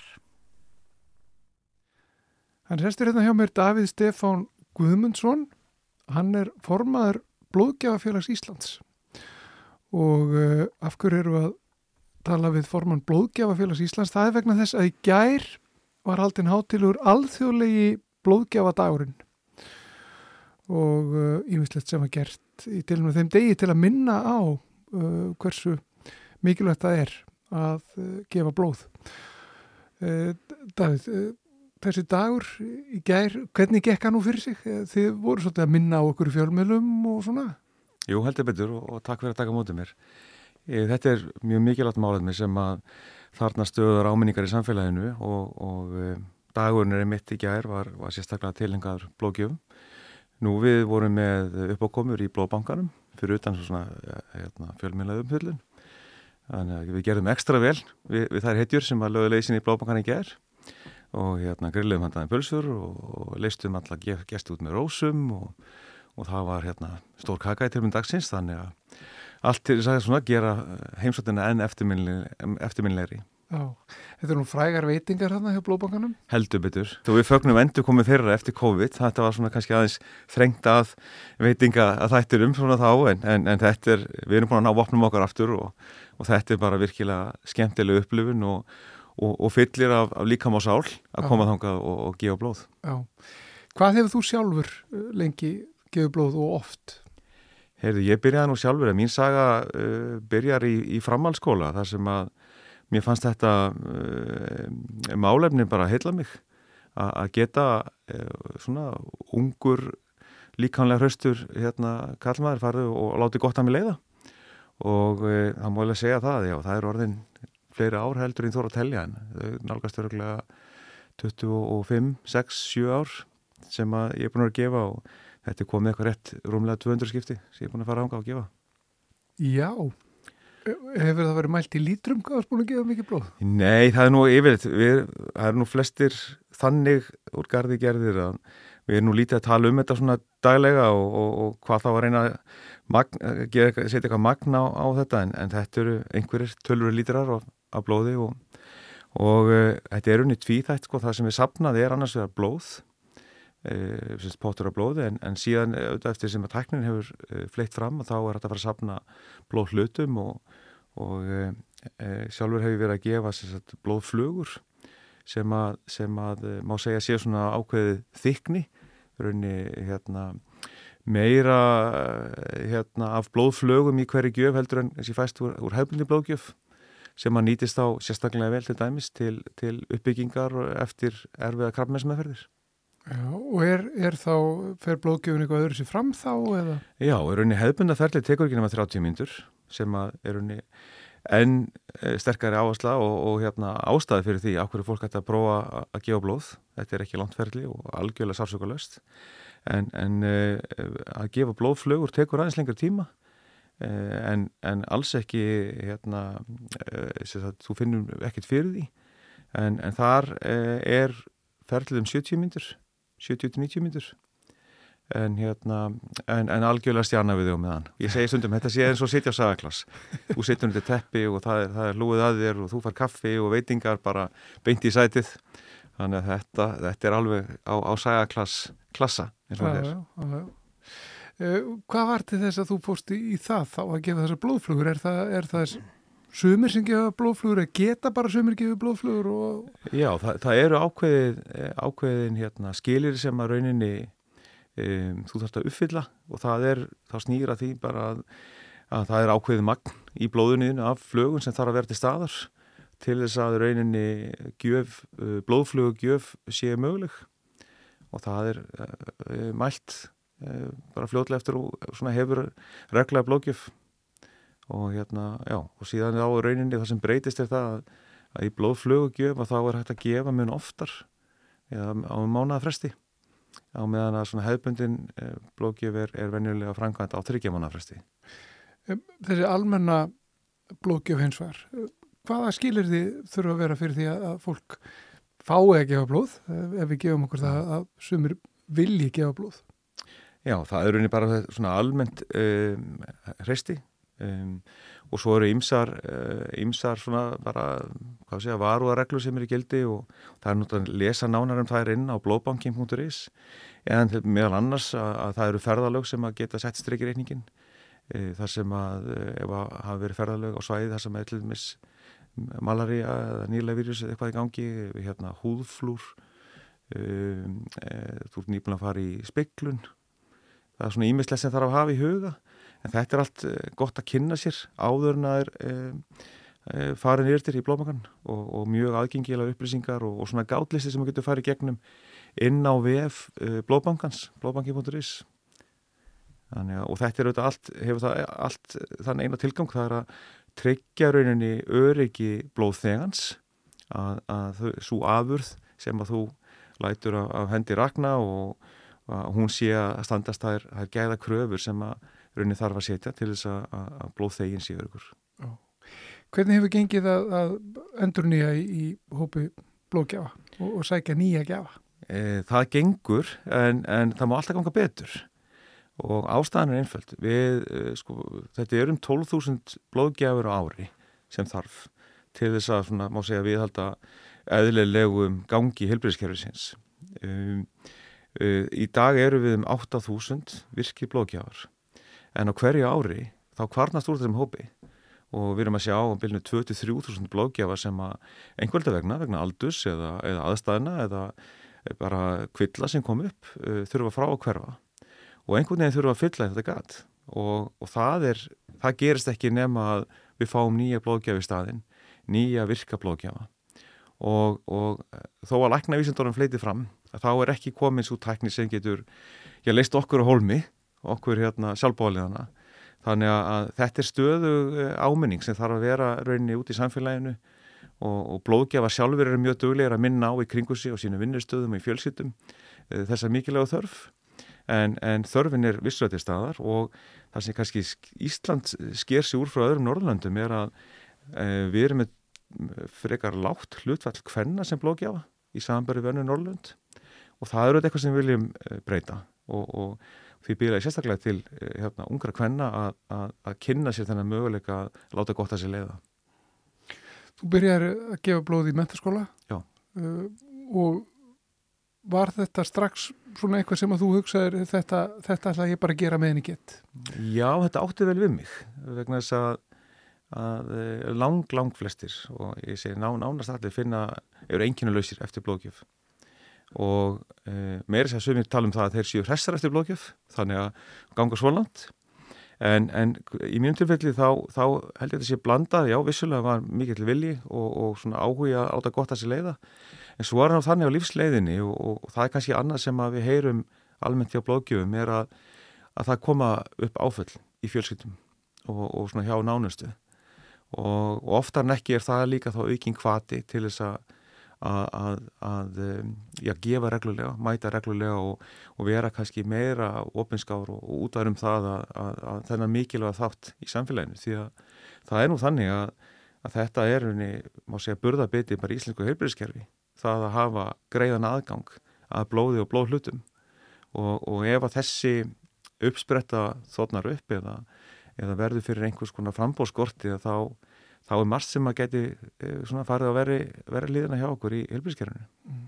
Hann restur hérna hjá mér Davíð Stefán Guðmundsson. Hann er formaður Blóðgjafafélags Íslands og uh, af hverju eru að tala við forman Blóðgjafafélags Íslands. Það er vegna þess að í gær var haldinn hátilur alþjóðlegi Blóðgjafadagurinn og eh, ímislegt uh, sem að gert í tilum með þeim degi til að minna á hversu mikilvægt það er að uh, gefa blóð uh, uh, þessi dagur í gær, hvernig gekk hann nú fyrir sig? Eh, Þið voru svolítið að minna á okkur fjölmjölum og svona Jú, heldur betur og, takk fyrir að taka mótið mér. E, þetta er mjög mikilvægt málefni sem að þarna stöður áminningar í samfélaginu og, og e, dagurinn er mitt í gær var, var sérstaklega tilengar blóðgjöfum. Nú við vorum með uppákomur í blóðbankanum fyrir utan svona ja, hérna, fjölmjölaðum umfjöldun. Þannig að við gerðum ekstra vel við, við þær hetjur sem var lögulegið sinni í blóðbankan í gær og hérna grillum handaðin pölsur og, og leistum alla gest út með rósum og og það var hérna stór kaka í tilmynd dagsins þannig að allt til þess að gera heimsóttina enn eftirminleiri. Já, þetta er nú frægar veitingar hérna hjá Blóðbankanum Heldur betur. Þú við fögnum endur komið þeirra eftir COVID, þetta var svona kannski aðeins þrengt að veitinga að þættir um svona þá en, en, en þetta er, við erum búin að ná vopnum okkar aftur og, og þetta er bara virkilega skemmtileg upplifun og, og, og fyllir af, af líkam á sál að koma þangað og, og gefa blóð. Já, hvað hefur þú sjálfur uh, lengi gefið blóð og oft? Heyrðu, ég byrjaði nú sjálfur að mín saga uh, byrjar í, í framhaldsskóla þar sem að mér fannst þetta uh, málefni bara heila mig að geta uh, svona ungur líkanlega hraustur hérna kallmaður farið og láti gott að mig leiða og það má alveg segja það, já, það er orðin fleiri ár heldur en þú voru að telja en þau nálgast öruglega 25, 6, 7 ár sem að ég er búin að gefa og þetta er komið eitthvað rétt rúmlega 200 skipti sem ég er búin að fara ánga og gefa. Já, hefur það verið mælt í lítrum hvað er búin að gefa mikið blóð? Nei, það er nú yfirleitt, við, það er nú flestir þannig úr gardi gerðir að við erum nú lítið að tala um þetta svona daglega og, og, og hvað þá að reyna að setja eitthvað magna á, á þetta en, en þetta eru einhverjir tölur lítrar af blóði og, og uh, þetta er unni tvíþætt sko, það sem við sapnaði er annars vegar blóð uh, pottur af blóði en, en síðan auðvitað eftir sem að tæknin hefur uh, fleitt fram og þá er þetta að fara að sapna blóð hlutum og sjálfur hefur verið að gefa sagt, blóðflugur sem að, sem að má segja sé svona ákveðið þykni raunni hérna meira hérna af blóðflögum í hverju gjöf heldur en þessi fæst úr, úr hefðbundi blóðgjöf sem að nýtist á sérstaklega vel til dæmis til, til uppbyggingar eftir erfiða krabbmessmeðferðir. Já, og er, er þá, fer blóðgjöfun eitthvað öðru sér fram þá eða? Já, er raunni hefðbundaferðli tekur ekki nema 30 myndur sem að er raunni en sterkari áhersla og, og hérna, ástæði fyrir því að hverju fólk ætti að prófa að gefa blóð. Þetta er ekki langtferðli og algjörlega sársökulöst. En, en uh, að gefa blóðflögur tekur aðeins lengur tíma uh, en, en alls ekki, hérna, að, þú finnur ekkert fyrir því. En, en þar er ferðlið um 70 myndur, 70-90 myndur en hérna en, en algjörlega stjana við þig með hann ég segi stundum, þetta sé eins og sitja á sagaklass þú sittur undir teppi og það er, það er lúið að þér og þú far kaffi og veitingar bara beint í sætið. Þannig að þetta, þetta er alveg á, á sagaklass klassa eins og þetta er uh, Hvað var til þess að þú fórst í, í það þá að gefa þessar blóðflugur? Er það, er það sumir sem gefa blóðflugur eða geta bara sumir gefa blóðflugur og... Já, það, það eru ákveðin, ákveðin hérna, skilir sem að rauninni Um, þú þarfst að uppfylla og það er, þá snýra því bara að, að það er ákveðið magn í blóðunniðinu af flögun sem þarf að vera til staðar til þess að rauninni gjöf, uh, blóðflögu gjöf séu möguleg. Og það er uh, mælt uh, bara fljóðlega eftir og hefur reglaði blóðgjöf og hérna, já, og síðan á rauninni það sem breytist er það að, að í blóðflögu gjöf að þá er hægt að gefa mun oftar eða á mánuða fresti á meðan að svona hefðbundin eh, blóðgjöf er, er venjulega framkvæmt á þryggjamanafresti. Þessi almenna blóðgjöf hins var, hvaða skilir því þurfa að vera fyrir því að fólk fái að gefa blóð ef við gefum okkur það að sumir vilji gefa blóð? Já, það er unni bara svona almennt um, hresti um, og svo eru ymsar, ymsar svona bara, hvað sé að varuðareglur sem eru gildi og það er náttúrulega að lesa nánar um það er inn á blóðbankin.is en meðal annars að, að það eru ferðalög sem að geta sett strykir reyningin e, þar sem að e, ef að hafa verið ferðalög á svæði þar sem er dæmis malaria eða nýlega vírus eða eitthvað í gangi, hérna húðflúr um, e, þú ert nýbúin að fara í speiklun það er svona ímislega sem þarf að hafa í huga en þetta er allt e, gott að kynna sér áður en að er e, e, farin yfir í blómakan og, og mjög aðgengilega upplýsingar og, og svona gátlisti sem við getum farið gegnum inn á VF blóbankans, blóbanki.is og þetta er auðvitað allt, hefur það allt þann eina tilgang, það er að tryggja rauninni öryggi blóðþegans að, að svo afurð sem að þú lætur af, af hendi ragna og hún sé að standast þær gæða kröfur sem að rauninni þarf að setja til þess að, að blóðþegin sé öryggur. Hvernig hefur gengið að, að endur nýja í, í hópi blóðgjafa og, og sækja nýja gjafa? E, það gengur en, en það má alltaf ganga betur. Og ástæðan er einföld. Við, eh, sko, þetta er um 12.000 blóðgjafur á ári sem þarf til þess að, svona, má segja, viðhalda eðlilegum gangi helbriðskerfisins um, uh, í dag eru við um 8.000 virki blóðgjafar en á hverju ári þá kvarnast úr þessum hópi. Og við erum að sjá á bylnu 23.000 blóðgjafar sem að einhverja vegna, vegna aldus eða, eða aðstæðina eða bara kvilla sem kom upp uh, þurfa frá að hverfa. Og einhvern veginn þurfum að fylla þetta gatt og, og það, er, það gerist ekki nema að við fáum nýja blóðgjafi staðin, nýja virka blóðgjafa. Og, og þó að lækna vísindórum fleiti fram þá er ekki komin svo tækni sem getur ég leist okkur á holmi okkur hérna sjálfbóliðana þannig að þetta er stöðu áminning sem þarf að vera rauninni út í samfélaginu og, og blóðgjafa sjálfur eru mjög duglegir að minna á í kringu sig og sínu vinnustöðum og í fjölskyttum þessa mikilvægu þörf. En, en þörfin er vissulega til staðar og það sem kannski Ísland sker sig úr frá öðrum Norrlandum er að e, við erum með frekar látt hlutfall hvenna sem blóðgjafa í samanbæri vönnu Norrland og það eru eitthvað sem við viljum breyta. Og, og því byrja ég sérstaklega til e, hérna, ungra hvenna að, að, að kynna sér þennan möguleika að láta gott að sér leiða. Þú byrjar að gefa blóð í mentaskóla Já. Uh, og var þetta strax svona eitthvað sem að þú hugsaður þetta, þetta ætla ég bara að gera með henni gett? Já, þetta átti vel við mig vegna þess að, að lang, lang flestir og ég segi ná, nánast allir finna eru einnkynna lausir eftir blóðgjöf og e, meira sér að sögum tala um það að þeir séu hressar eftir blóðgjöf þannig að ganga svo langt. En, en í mínum tilfelli þá, þá held ég að þetta sé blandað, já vissulega var mikill vilji og, og svona áhuga átt að gott að sér leiða. En svo er það þannig á lífsleiðinni og, og, og það er kannski annað sem við heyrum almennt hjá blóðgjöfum er að, að það koma upp áföll í fjölskyldum og, svona hjá nánustu. Og oftar en ekki er það líka þá aukinn kvati til þess að að, að já, gefa reglulega, mæta reglulega og vera kannski meira opinskáður og útærum það að, að þennan mikilvæga þátt í samfélaginu. Því að það er nú þannig að þetta er unni, má segja, burðabiti bara íslensku heilbyrðiskerfi það að hafa greiðan aðgang að blóði og blóðhlutum. Og, og ef að þessi uppspretta þotnar upp eða, eða verður fyrir einhvers konar frambóðskorti þá, þá er margt sem að geti e, svona farið að veri, veri líðana hjá okkur í helbilskerfinu. Mm.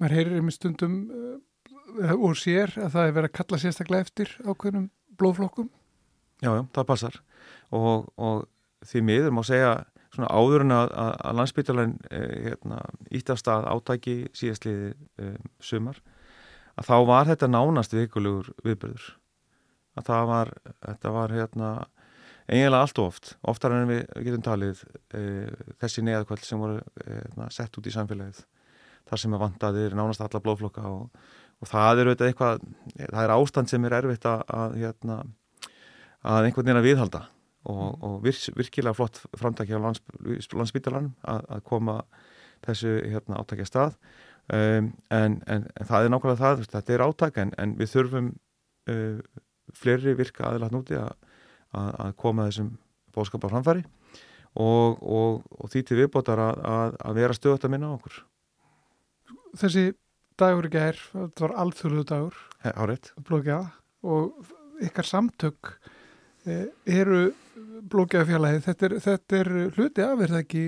Maður heyrir einmitt stundum uh, og sér að það er verið að kalla sérstaklega eftir ákveðnum blóðflokkum? Já, já, það passar og, og því miður má segja svona áður en að, að landsbytjarlæn eh, hérna, ítt af stað átæki síðastliði eh, sumar að þá var þetta nánast vikulegur viðbyrður að það var, þetta var hérna eiginlega allt og oft, oftar en við getum talið eh, þessi neðakvöld sem voru hérna, sett út í samfélagið. Þar sem er vandaðir nánast alla blóðflokka og, og það er auðvitað eitthvað, það er ástand sem er erfitt að, að hérna að einhvern veginn að viðhalda. Og, og vir, virkilega flott framtækja á lands, landsbytalanum að, að koma þessu hérna, átækja stað. Um, en, en, en það er nákvæmlega það, þetta er átæk en, en við þurfum uh, fleiri virka aðlægt núti að, að koma þessum bóðskap á framfæri og, og, og því til viðbótar að vera stöðat að minna á okkur Þessi dagur ekki er, þetta var alþjóðluðu dagur Hárið og ykkar samtök eh, eru blókjafélagi, þetta, þetta er hluti af, er það ekki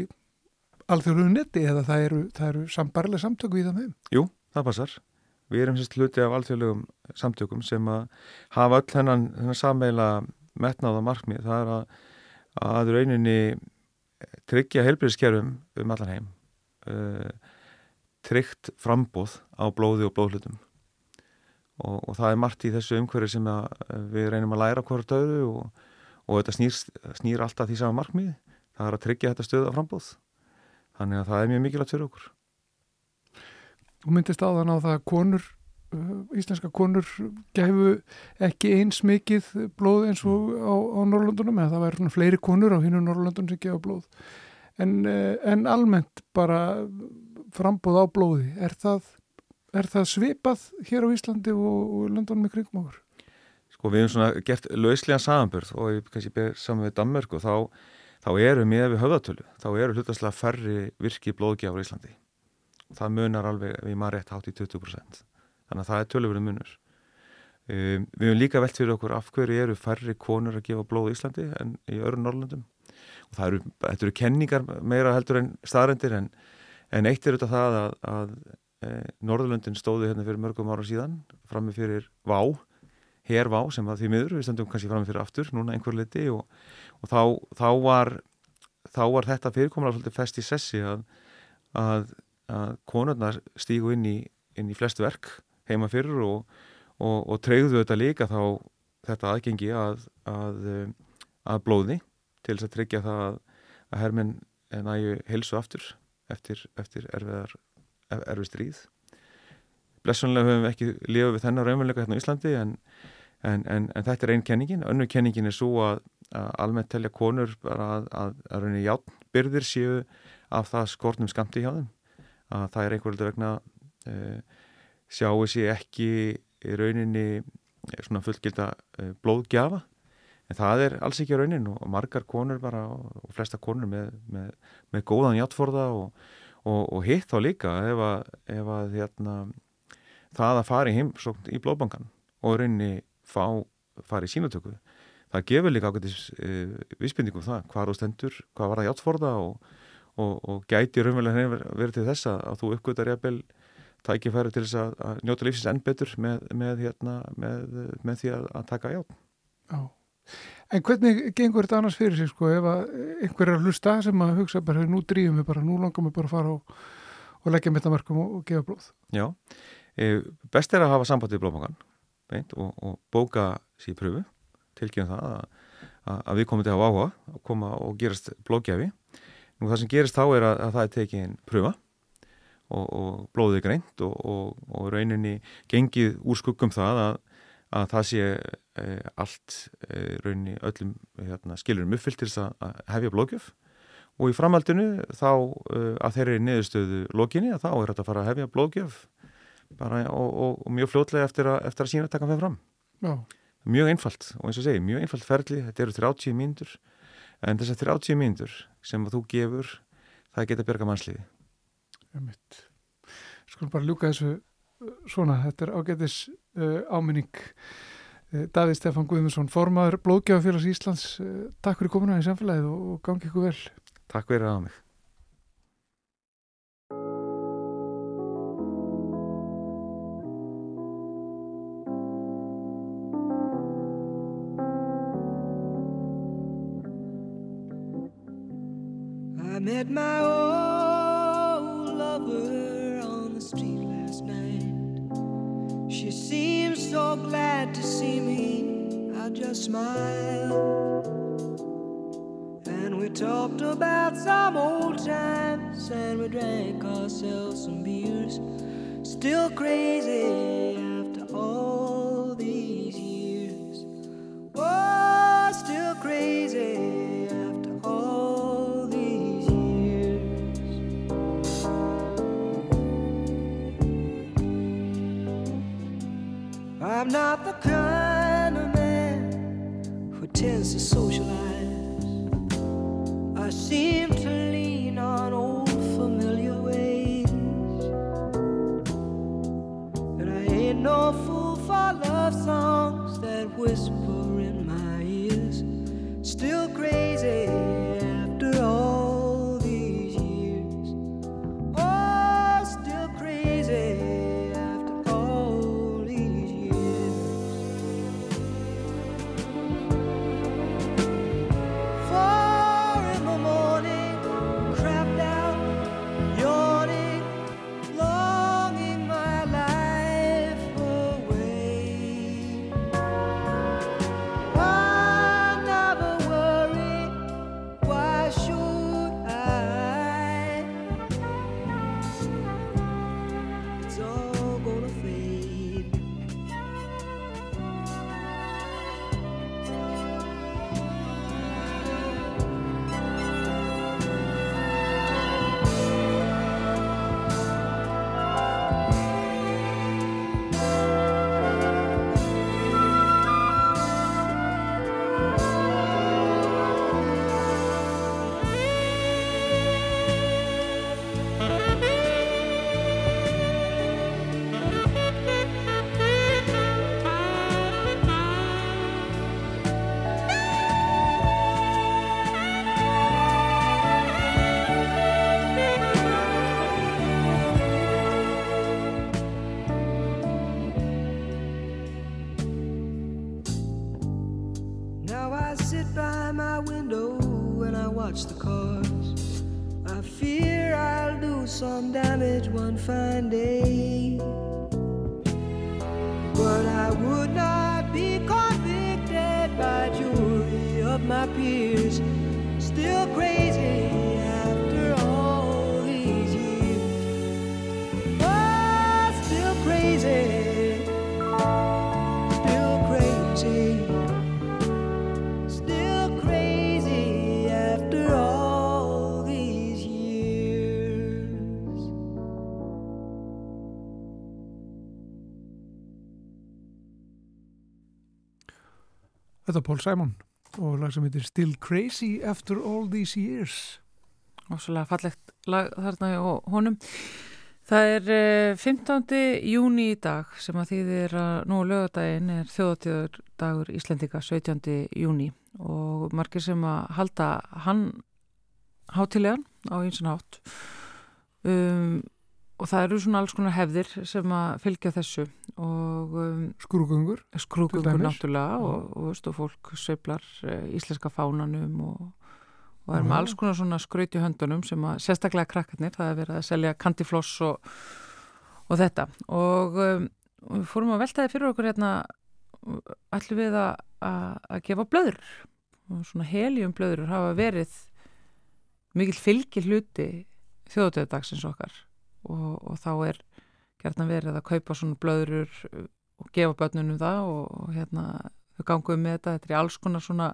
alþjóðluðu netti eða það eru, eru sambarlega samtök við það með? Jú, það passar. Við erum sérst hluti af alþjóðlegum samtökum sem að hafa öll hennan, hennan sammeila metnáða markmið, það er að, að rauninni tryggja helbriðskerfum um allan heim uh, tryggt frambóð á blóði og blóðhlutum. Og, og það er margt í þessu umhverju sem að, við reynum að læra hvort öðru og, og þetta snýr, snýr alltaf því sama markmið það er að tryggja þetta stöða frambóð þannig að það er mjög mikilvægt fyrir okkur. Þú myndist áðan á það að konur, íslenska konur gefu ekki eins mikið blóð eins og á, á Norrlöndunum eða það væri svona fleiri konur á hinu Norrlöndunum sem gefa blóð. En, uh, en almennt bara frambóð á blóði er það, er það svipað hér á Íslandi og, og löndunum í kringum okkur? Sko við hefum svona gert lauslega samanbörð og ég kannski ber saman við Danmörk og þá, þá eru með við höfðatölu, þá eru hlutaslega færri virki blóðgjafur í Íslandi. Og það munar alveg við maður rétt hátt í 20% þannig að það er töluverið munur. Um, við hefum líka velt fyrir okkur af hverju eru færri konur að gefa blóð í Íslandi en í öru Norrlöndum og eru, þetta eru kenningar meira heldur en staðrendir en, en eitt er auðvitað það að, að e, Norrlöndin stóði hérna fyrir mörgum ára síðan frammi fyrir Vá hervá sem að því miður, við stöndum kannski frammi fyrir aftur núna einhver liti og, og þá, þá var þá var þetta fyrirkomlega svolítið fest í sessi að, að að konurnar stígu inn í, inn í flest verk heima fyrir og, og, og treyðu þetta líka þá þetta aðgengi að, að, um, að blóði til þess að tryggja það að, að herminn næju helsu aftur eftir, eftir erfiðar, erfið stríð. Blessunlega höfum við ekki lifað við þennar raunveruleika hérna á Íslandi en, en, en, en þetta er einn kenningin. Önnu kenningin er svo að almennt telja konur að, rauninni játnbyrðir séu af það skortnum skamti hjá þeim að það er einhverju vegna uh, sjáu sér ekki í rauninni svona fullgilda uh, blóðgjafa. En það er alls ekki raunin og margar konur bara og flesta konur með, með, með góðan hjáttforða og, og, og hitt þá líka ef að, ef að hérna, það að fara í heimsókn í blóðbankan og rauninni fá, fara í sínutöku það gefur líka ákveðis uh, vísbendingum það, hvað á stendur, hvað var það hjáttforða og og, gæti raunverulega verið til þess að, að þú uppgötar jafnvel tækifæri til þess að, að njóta lífsins enn betur með, með, hérna, með, með því að, að taka játn. Já. En hvernig gengur þetta annars fyrir sig sko ef einhver er að hlusta sem að hugsa bara nú drýjum við bara, nú langar við bara að fara og, og leggja mittamarkum og, og gefa blóð? Já, e, best er að hafa samband við blóðmangan og, og bóka sér pröfu, tilkynna það að við komum til að hafa áhuga að koma og gerast blóðgjafi Nú það sem gerist þá er að, að það er tekinn pröfa og, og blóðið greint og, og, og rauninni gengið úr skuggum það að, að það sé e, allt e, rauninni öllum hérna, skilurum uppfyllt til þess að hefja blóðgjöf og í framhaldinu þá e, að þeirri niðurstöðu lokinni að þá er þetta að fara að hefja blóðgjöf bara og mjög fljótlega eftir að, eftir að sína taka með fram. Já. Mjög einfalt og eins og segi, mjög einfalt ferli, þetta eru 30 mínútur en þess að 30 mínútur sem að þú gefur það geta björga mannsliði Skulum bara ljúka þessu uh, svona, þetta er ágætis uh, áminning. Uh, Davíð Stefán Guðmundsson, formaður Blóðgjafafélags Íslands. Uh, Takk fyrir komuna í samfélagið og, og gangi ykkur vel. Takk fyrir að mig. Met my the street last night. She seemed so glad to see me. I just smiled. And we talked about some old times and we drank ourselves some beers. Still crazy after all these years. Oh, still crazy. I'm not the kind of man who tends to socialize. I seem to lean on old familiar ways. And I ain't no fool for love songs that whisper sit by my window and I watch the cars. I fear I'll do some damage one fine day. But I would not be convicted by jury of my peers. Þetta er Paul Simon og lag sem heitir Still Crazy After All These Years og svolítið fallegt lag þarna og honum. Það er eh, 15. júni í dag sem að þýðir að nú lögadaginn er þjóðatíður dagur Íslendika 17. júni og margir sem að halda hann hátilegan á einsan hátt um, og það eru svona alls konar hefðir sem að fylgja þessu. Og um, skrúkungur dæmis. náttúrulega og, og, veist, og fólk sveiflar uh, íslenska fánanum og, og er með alls konar svona skraut í höndunum sem að sérstaklega krakkarnir, það er verið að selja kantifloss og, og þetta. Og um, við fórum að veltaði fyrir okkur hérna ætlum við að, að, að gefa blöður. Og svona heljum blöður hafa verið mikill fylgi hluti þjóðutöðdagsins okkar og, og þá er gerðan verið að kaupa svona blöður og gefa börnunum það og, hérna þau ganguðu með þetta, þetta er í alls konar svona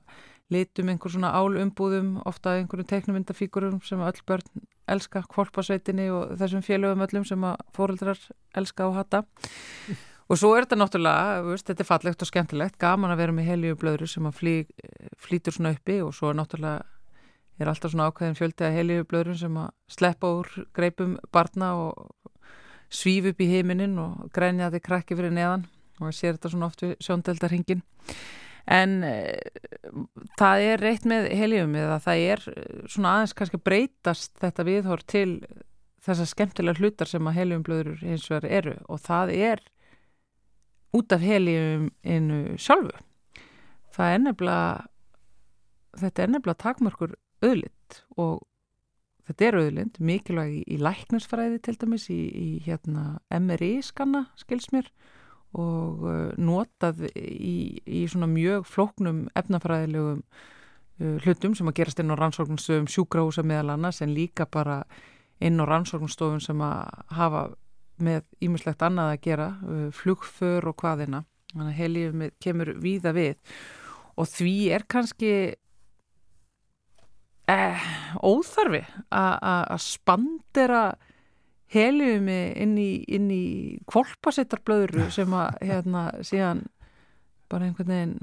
litum, einhver svona álumbúðum ofta einhverjum teiknumyndafíkurum sem öll börn elska, kvolpasveitinni og þessum félögum öllum sem að fóreldrar elska og hata. Og svo er þetta náttúrulega, veist, þetta er fallegt og skemmtilegt gaman að vera með helju blöðru sem að flý, flýtur svona uppi og svo er náttúrulega er alltaf svona ákveðin fjöldi að helju blöðrum sem að sleppa úr greipum barna og svíf upp í heiminin og grænja því krakki fyrir neðan. Og ég sér þetta svona oft við sjóndeldarhingin en e, það er reitt með heljum eða það er eh, svona aðeins kannski að breytast þetta viðhor til þessar skemmtilega hlutar sem að heljumblöður hins vegar eru. Og það er út af heljum innu sjálfu. Það er nefnilega þetta er nefnilega takmörkur auðlind og þetta er auðlind mikilvæg í, í læknisfræði til dæmis í, í hérna MRI skanna skils mér og uh, notað í, í svona mjög flóknum efnafræðilegum uh, hlutum sem að gerast inn á rannsóknumstofum sjúkrahúsa meðal annars en líka bara inn á rannsóknumstofum sem að hafa með ímislegt annað að gera, uh, flugför og hvaðina. Þannig að heljum kemur víða við og því er kannski eh, óþarfi að- spandera heliumi inn í, inn í kvolpasettarblöðru sem að hérna síðan bara einhvern veginn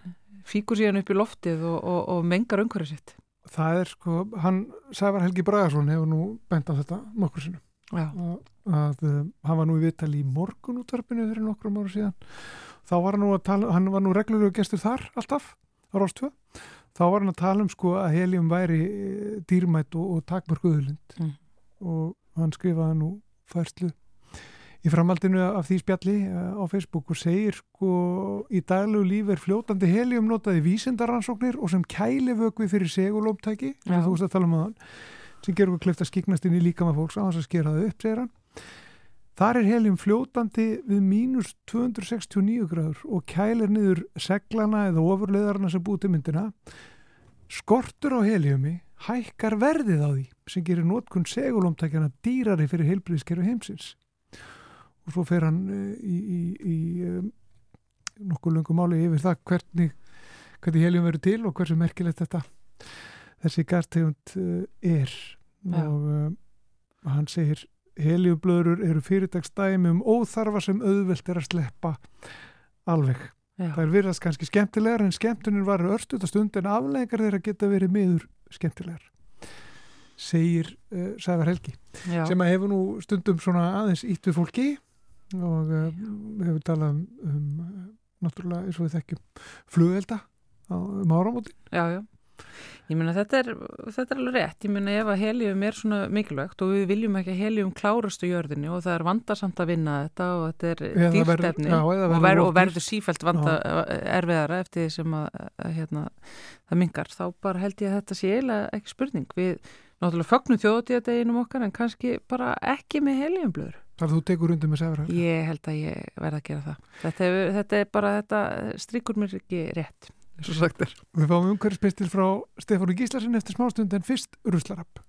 fíkur síðan upp í loftið og, og, og mengar umhverju sitt. Það er sko, hann, Sævar Helgi Bragarsson hefur nú bent á þetta nokkur sinnum. Já, að, að um, hann var nú í viðtali í morgunútvarpinu fyrir nokkrum ára síðan. Þá var hann nú að tala, hann var nú reglulegu gestur þar alltaf, á Rástvö þá var hann að tala um sko að helium væri eh, dýrmætt og, og takmörkuðulind Mm. og hann skrifaði nú færslu í framhaldinu af því spjalli eh, á Facebook og segir sko í daglegu lífi er fljótandi helium notaði vísindaransóknir og sem kælivökvi fyrir segulóptæki, Já. þú veist að tala um það sem gerur klift að skiknast inn í líkama fólks á þess að skera það upp, segir hann Þar er helium fljótandi við mínus 269 gráður og kælir niður seglana eða ofurleðarna sem búið til myndina. Skortur á heliumi hækkar verðið á því sem gerir notkun segulómtækjana dýrari fyrir heilbríðskeru heimsins. Og svo fer hann uh, í, í, í um, nokkuð löngu máli yfir það hvernig, hvernig helium verður til og hversu merkilegt þetta þessi gastegund uh, er. Já. Og hann segir heliumblöður eru fyrirtagsdæmi um óþarfa sem auðvelt er að sleppa alveg. já, Það er virðast kannski skemmtilegar en skemmtunin var örstuð að stund en aflegar þeirra geta verið miður skemmtilegar segir uh, Sævar Helgi já, sem að hefur nú stundum svona aðeins ítt við fólki og uh, hefur talað um, um náttúrulega eins og við þekkjum flugelda á, um áramótin já, já. Ég meina þetta er, þetta er alveg rétt, ég meina ef að helium er svona mikilvægt og við viljum ekki að helium klárast á jörðinni og það er vandarsamt að vinna þetta og þetta er Eða dýrt verður- efni já, eða og, ver, og verður sífælt vanda erfiðara eftir því sem að, að hérna, það mingar, þá bara held ég að þetta sé eiginlega ekki spurning. Við náttúrulega fögnum þjóðatíðadeginum okkar en kannski bara ekki með heliumblöður. Þar þú tekur undir með sefra. Ég held að ég verða að gera það. Þetta, þetta er bara, þetta stríkur mér ekki rétt, eins og sagt er. Við fáum umhverfispistil frá Stefánu Gíslasin eftir smástund en fyrst ruslarapp.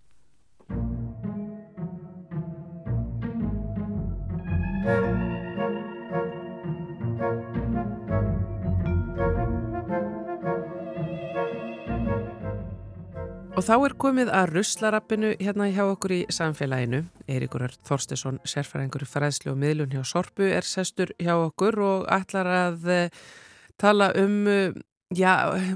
Og þá er komið að ruslarappinu hérna hjá okkur í samfélaginu. Eiríkur Örn Þorstesson, sérfæringur í fræðslu og miðlun hjá Sorpu, er sestur hjá okkur og ætlar að eh, tala um, eh, já,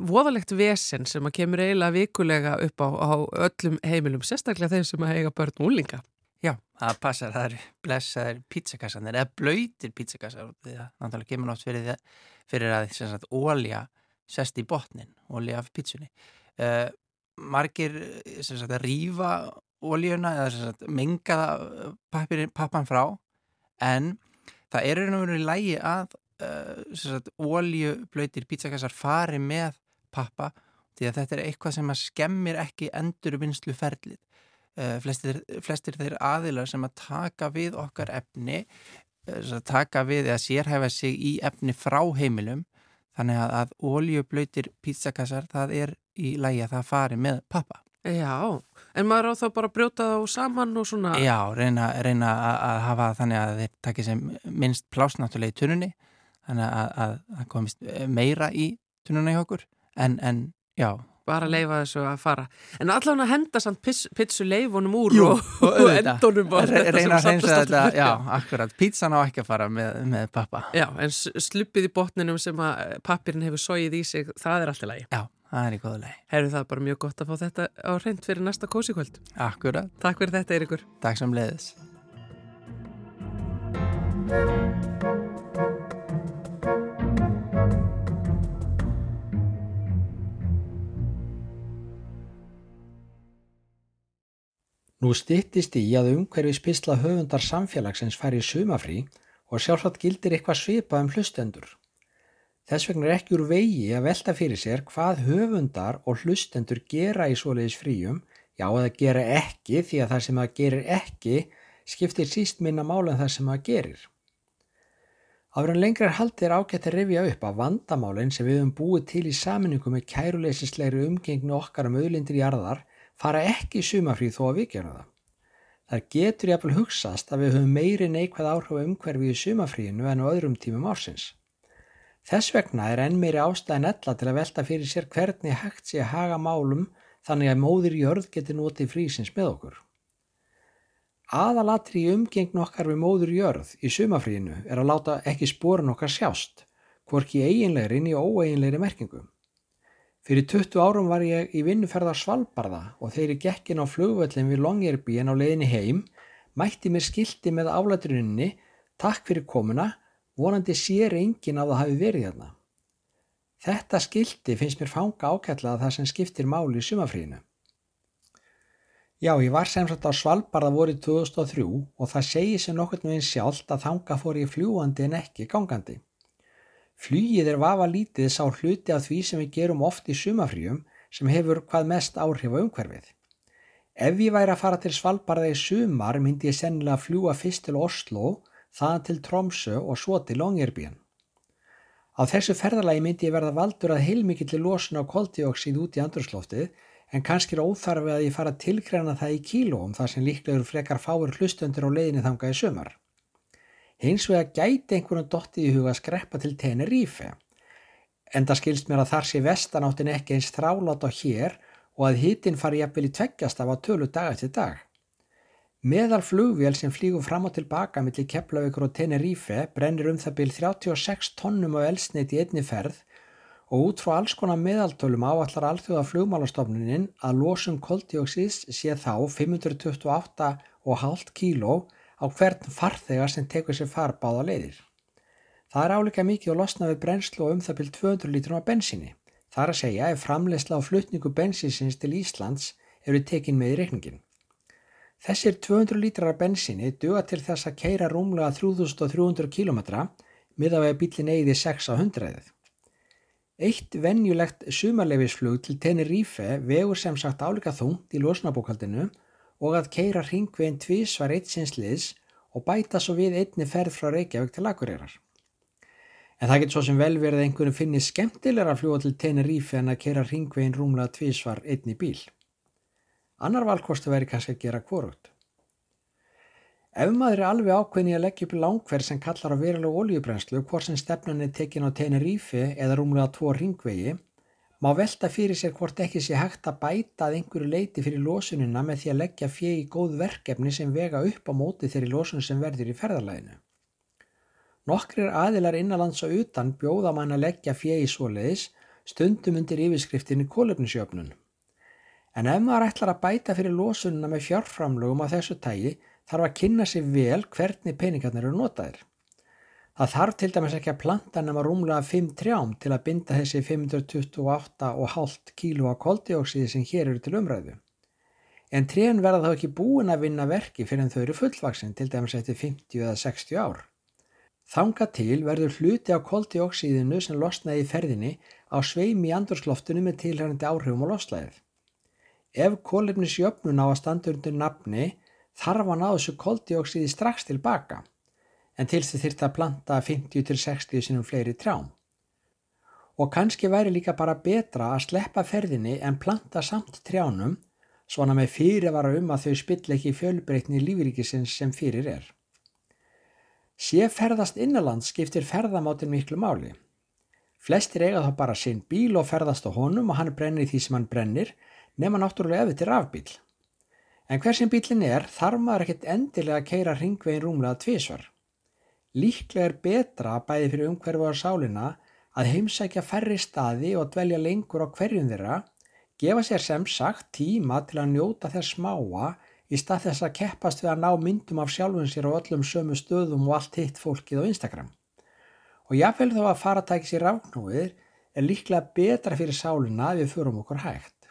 voðalegt vesen sem að kemur eiginlega vikulega upp á, á öllum heimilum, sérstaklega þeim sem að eiga börn úlinga. Já, það passar, það eru blessaðir pizzakassarnir eða blöytir pizzakassar því að náttúrulega kemur nátt fyrir, fyrir að sagt, ólja sest í botnin, ólja af pizzunni. Uh, margir sagt, að rífa óljuna eða sagt, pappir, pappan frá en það er og veru í lægi að uh, sem sagt, óljublöytir pizzakassar fari með pappa því að þetta er eitthvað sem að skemmir ekki endurvinnslu ferlið. Uh, flestir, flestir þeir aðilar sem að taka við okkar efni uh, taka við eða sérhæfa sig í efni frá heimilum þannig að, að óljublöytir pizzakassar það er í lægi að það fari með pappa Já, en maður á þá bara að brjóta þá saman og svona... Já, reyna, reyna að, hafa þannig að þeir takki sem minnst plásnáttúrulega í tunnunni þannig að, að, að komist meira í tunnunni hjá okkur en, en já, bara leifa þessu að fara. En allan að henda samt pizzu leifunum úr Jú, og, og endunum Re- reyna að reynsa þetta, já, akkurat. Pítsan á ekki að fara með, með pappa. Já, en sluppið í botninum sem að pappirinn hefur sóið í sig, það er alltaf lægi. Já, það er í góðu leið Herru það bara mjög gott að fá þetta á reynd fyrir næsta kósikvöld. Akkurat, Takk fyrir þetta, Eiríkur. takk sem leiðis Nú styttist í að umhverfis pisla höfundar samfélagsins fari í sumafrí og sjálfsagt gildir eitthvað svipað um hlustendur. Þess vegna er ekki úr vegi að velta fyrir sér hvað höfundar og hlustendur gera í svoleiðis fríum, já eða gera ekki því að það sem það gerir ekki skiptir síst minna mála en það sem það gerir. Áður en lengra er haldið er ágætt að rifja upp að vandamálinn sem við höfum búið til í saminningu með kæruleysislegri umgengni okkar um auðlindir jarðar fara ekki í sumafrí þó að við gerum það. Það getur jafnvel hugsast að við höfum meiri neikvæð áhrif umhverfi í sumafríinu en á öðrum tímum ársins. Þess vegna er enn meiri ástæðan ella til að velta fyrir sér hvernig hægt sé að haga málum þannig að móðir jörð geti notið frísins með okkur. Aðalatri í umgengn okkar við móður jörð í sumafríinu er að láta ekki spórun okkar sjást, hvorki eiginlegri í óeiginlegri merkingu. Fyrir 20 árum var ég í vinnuferð á Svalbarða og þegar ég gekk inn á flugvöllin við Longyearbyen á leiðinni heim, mætti mér skilti með álæturinninni, takk fyrir komuna, vonandi sér enginn að það hafi verið hérna. Þetta skilti finnst mér fanga ákætla að það sem skiptir máli í sumafríinu. Já, ég var sem sagt á Svalbarða vorið 2003 og það segir sem nokkurn veginn sjálft að þanga fór ég fljúandi en ekki gangandi. Flýið er vafa lítið sá hluti af því sem við gerum oft í sumafríum sem hefur hvað mest áhrif á umhverfið. Ef ég væri að fara til Svalbarða í sumar myndi ég sennilega fljúa fyrst til Oslo, þaðan til Tromsø og svo til Longyearbyen. Á þessu ferðalagi myndi ég verða valdur að heilmikilli losun á koldioxíð út í andrusloftið en kannski er óþarfi að ég fara að tilgræna það í kílóum þar sem líklegur frekar fáir hlustundur á leiðinni þangað í sumar. Hins vegar gæti einhvern dottið í huga að skreppa til Tenerife. En það skilst mér að þar sé vestanáttin ekki eins þrálátt á hér og að hittin fari jafnvel í tveggjast af að tölu dag eftir dag. Meðal flugvél sem flýgur fram og tilbaka millir Keflavíkur og Tenerife brennir um það byrj 36 tonnum af elsneitt í einni ferð og út frá alls konar meðaltölum áallar alþjóða flugmálastofnunin að losum koldioxís sé þá 528,5 kíló á hvern farþega sem tekur sér farbáða leiðir. Það er áleika mikið að losna við brennslu og um það byrj 200 lítrum af bensíni. Þar að segja ef framleysla og flutningu bensinsins til Íslands eru tekin með í reikningin. Þessir 200 lítrar af bensinni duga til þess að keira rúmlega 3300 km miða við að bílinn eigði 6 á 100. Eitt venjulegt sumarleifisflug til Tenerife vegur sem sagt álíka þungt í losnabókaldinu og að keira ringveginn tvísvar eitt sinsliðs og bæta svo við einni ferð frá Reykjavík til Akureyrar. En það getur svo sem vel verið að einhvern finni skemmtilegra að fljúa til Tenerife en að keira ringveginn rúmlega tvísvar einni bíl. Annar valkostu veri kannski að gera kvorugt. Ef maður er alveg ákveðin í að leggja upp langverð sem kallar á verulega oljubrenslu hvort sem stefnan er tekin á Tenerife eða rúmlega tvo ringvegi, má velta fyrir sér hvort ekki sé hægt að bæta að einhverju leiti fyrir losunina með því að leggja fjegi í góð verkefni sem vega upp á móti þeirri losun sem verður í ferðarlæðinu. Nokkrir aðilar innanlands og utan bjóða mann að leggja fjegi svoleiðis stundum undir yfirskriftinu kólefnisjöfnun. En ef maður ætlar að bæta fyrir losunina með fjárframlögum á þessu tægi þarf að kynna sér vel hvernig peningarnir eru notaðir. Það þarf til dæmis ekki að planta nema rúmlega 5 trjám til að binda þessi 528,5 kíló af koldioksíði sem hér eru til umræðu. En trén verða þá ekki búin að vinna verki fyrir en þau eru fullvaksin til dæmis eftir 50 eða 60 ár. Þanga til verður hluti á koldioksíðinu sem losnaði í ferðinni á sveimi í andursloftunum með tilhærandi áhrifum og loslæðið. Ef kólefnisjöfnun á að standa undir nafni þarf hann á þessu koldioksíði strax tilbaka en til þess þyrft að planta 50-60 sinum fleiri trjám. Og kannski væri líka bara betra að sleppa ferðinni en planta samt trjánum svona með fyrirvara um að þau spill ekki fjölbreytni lífríkisins sem fyrir er. Sé ferðast innanland skiptir ferðamátin miklu máli. Flestir eiga þá bara sinn bíl og ferðast á honum og hann brennir því sem hann brennir nema náttúrulega ef þetta er rafbíl. En hversin bílinn er þarf maður ekkert endilega að keira ringvegin rúmlega tvísvar. Líklega er betra bæði fyrir umhverfu á sálina að heimsækja færri staði og dvelja lengur á hverjum þeirra, gefa sér sem sagt tíma til að njóta þess smáa í stað þess að keppast við að ná myndum af sjálfum sér á öllum sömu stöðum og allt hitt fólkið á Instagram. Og jáfnvel þó að fara að tækja sér rafnúið er líklega betra fyrir sálina að við förum okkur hægt.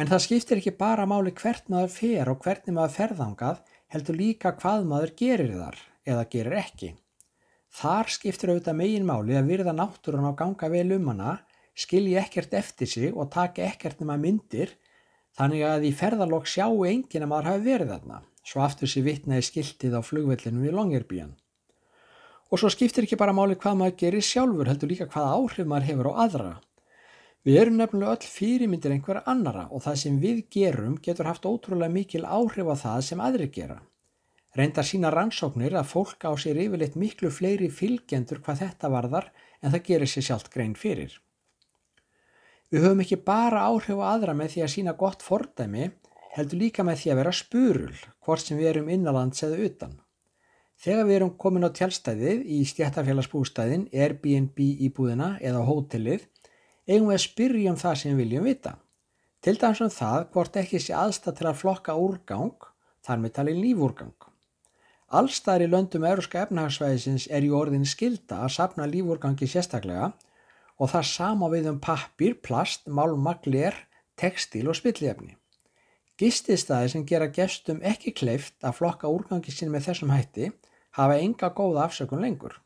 En það skiptir ekki bara máli hvert maður fer og hvernig maður ferðangað heldur líka hvað maður gerir þar eða gerir ekki. Þar skiptir auðvitað megin máli að virða náttúrun á ganga vel um hana, skilji ekkert eftir sig og taki ekkert nema myndir þannig að í ferðalokk sjáu enginn að maður hafi verið þarna, svo aftur sér vitnaði skiltið á flugvellinu við Longyearbyen. Og svo skiptir ekki bara máli hvað maður gerir sjálfur heldur líka hvað áhrif maður hefur á aðra. Við erum nefnilega öll fyrirmyndir einhverja annara og það sem við gerum getur haft ótrúlega mikil áhrif á það sem aðri gera. Reyndar sína rannsóknir að fólk á sér yfirleitt miklu fleiri fylgjendur hvað þetta varðar en það gerir sér sjálft grein fyrir. Við höfum ekki bara áhrif á aðra með því að sína gott fordæmi, heldur líka með því að vera spurul, hvort sem við erum innanlands eða utan. Þegar við erum komin á tjálstæðið í stjættafélagsbústæðin, Airbnb íbúðina eða hótelið, eigum við að spyrja um það sem við viljum vita. Til dæmis um það hvort ekki sé aðstæð til að flokka úrgang, þar með talið lífúrgang. Allstæðar í löndum euróska efnahagsvæðisins er í orðin skilda að sapna lífúrgangi sérstaklega og það sama við um pappir, plast, málmagler, tekstil og spillefni. Gististæði sem gera gestum ekki kleift að flokka úrgangi sín með þessum hætti hafa enga góða afsökun lengur.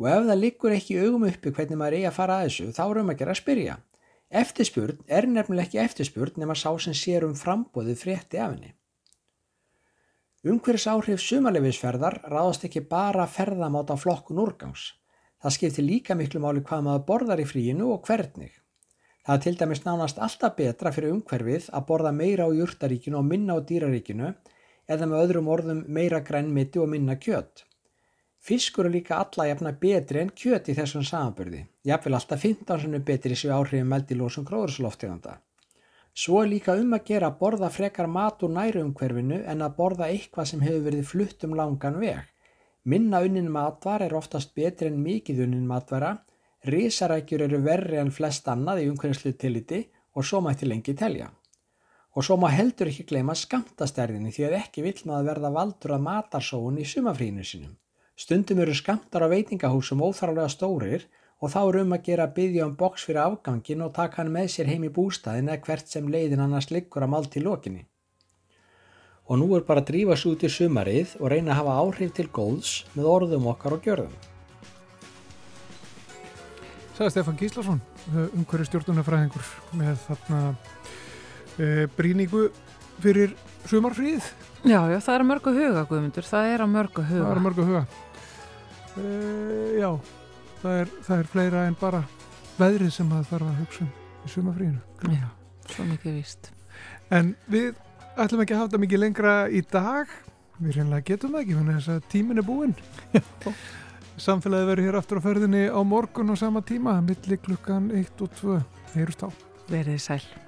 Og ef það liggur ekki augum uppi hvernig maður eigi að fara að þessu, þá er um að gera að spyrja. Eftirspurn er nefnileg ekki eftirspurn nema sá sem sér um frambóðið frétti af henni. Umhverjus áhrif sumarleifisferðar ráðast ekki bara ferðamátt á flokkun úrgangs. Það skiptir líka miklu máli hvað maður borðar í fríinu og hvernig. Það er til dæmis nánast alltaf betra fyrir umhverfið að borða meira á júrtaríkinu og minna á dýraríkinu eða með öðrum orðum meira grænmiti og minna kjött. Fiskur er líka alla jafna betri en kjött í þessum samanbyrði, jafnvel alltaf 15 sinu betri sér áhrifin meldilósum gróðurslofteganda. Svo er líka um að gera að borða frekar mat úr nærumhverfinu en að borða eitthvað sem hefur verið flutt um langan veg. Minna unnin matvar er oftast betri en mikið unnin matvara, risarækjur eru verri en flest annað í umhverfislu tilliti og svo mætti lengi telja. Og svo má heldur ekki gleyma skamtastærðinni því að ekki vill maður verða valdur að matarsóun í sumafrínu sinum. Stundum eru skamtar á veitingahúsum óþarlega stórir og þá er um að gera að byggja um boks fyrir afgangin og taka hann með sér heim í bústæðin eða hvert sem leiðin annars liggur að mál til lokinni. Og nú er bara að drífa svo út í sumarið og reyna að hafa áhrif til góðs með orðum okkar og gjörðum. Sæði Stefán Gíslason, umhverju stjórnunafræðingur með þarna e, brýningu fyrir sumarfríð. Já, já, það er að mörgu huga, Guðmundur, það er að mörgu Það huga. er mörg að huga. E, já, það er, það er fleira en bara veðrið sem það þarf að hugsa um í sumarfríinu. Já, svo mikið víst. En við ætlum ekki að hafa þetta mikið lengra í dag. Við reynilega getum það ekki, þannig að tímin er búinn. Samfélagið verður hér aftur á ferðinni á morgun á sama tíma, milli klukkan 1 og 2. Heyrust á. Verið sæl.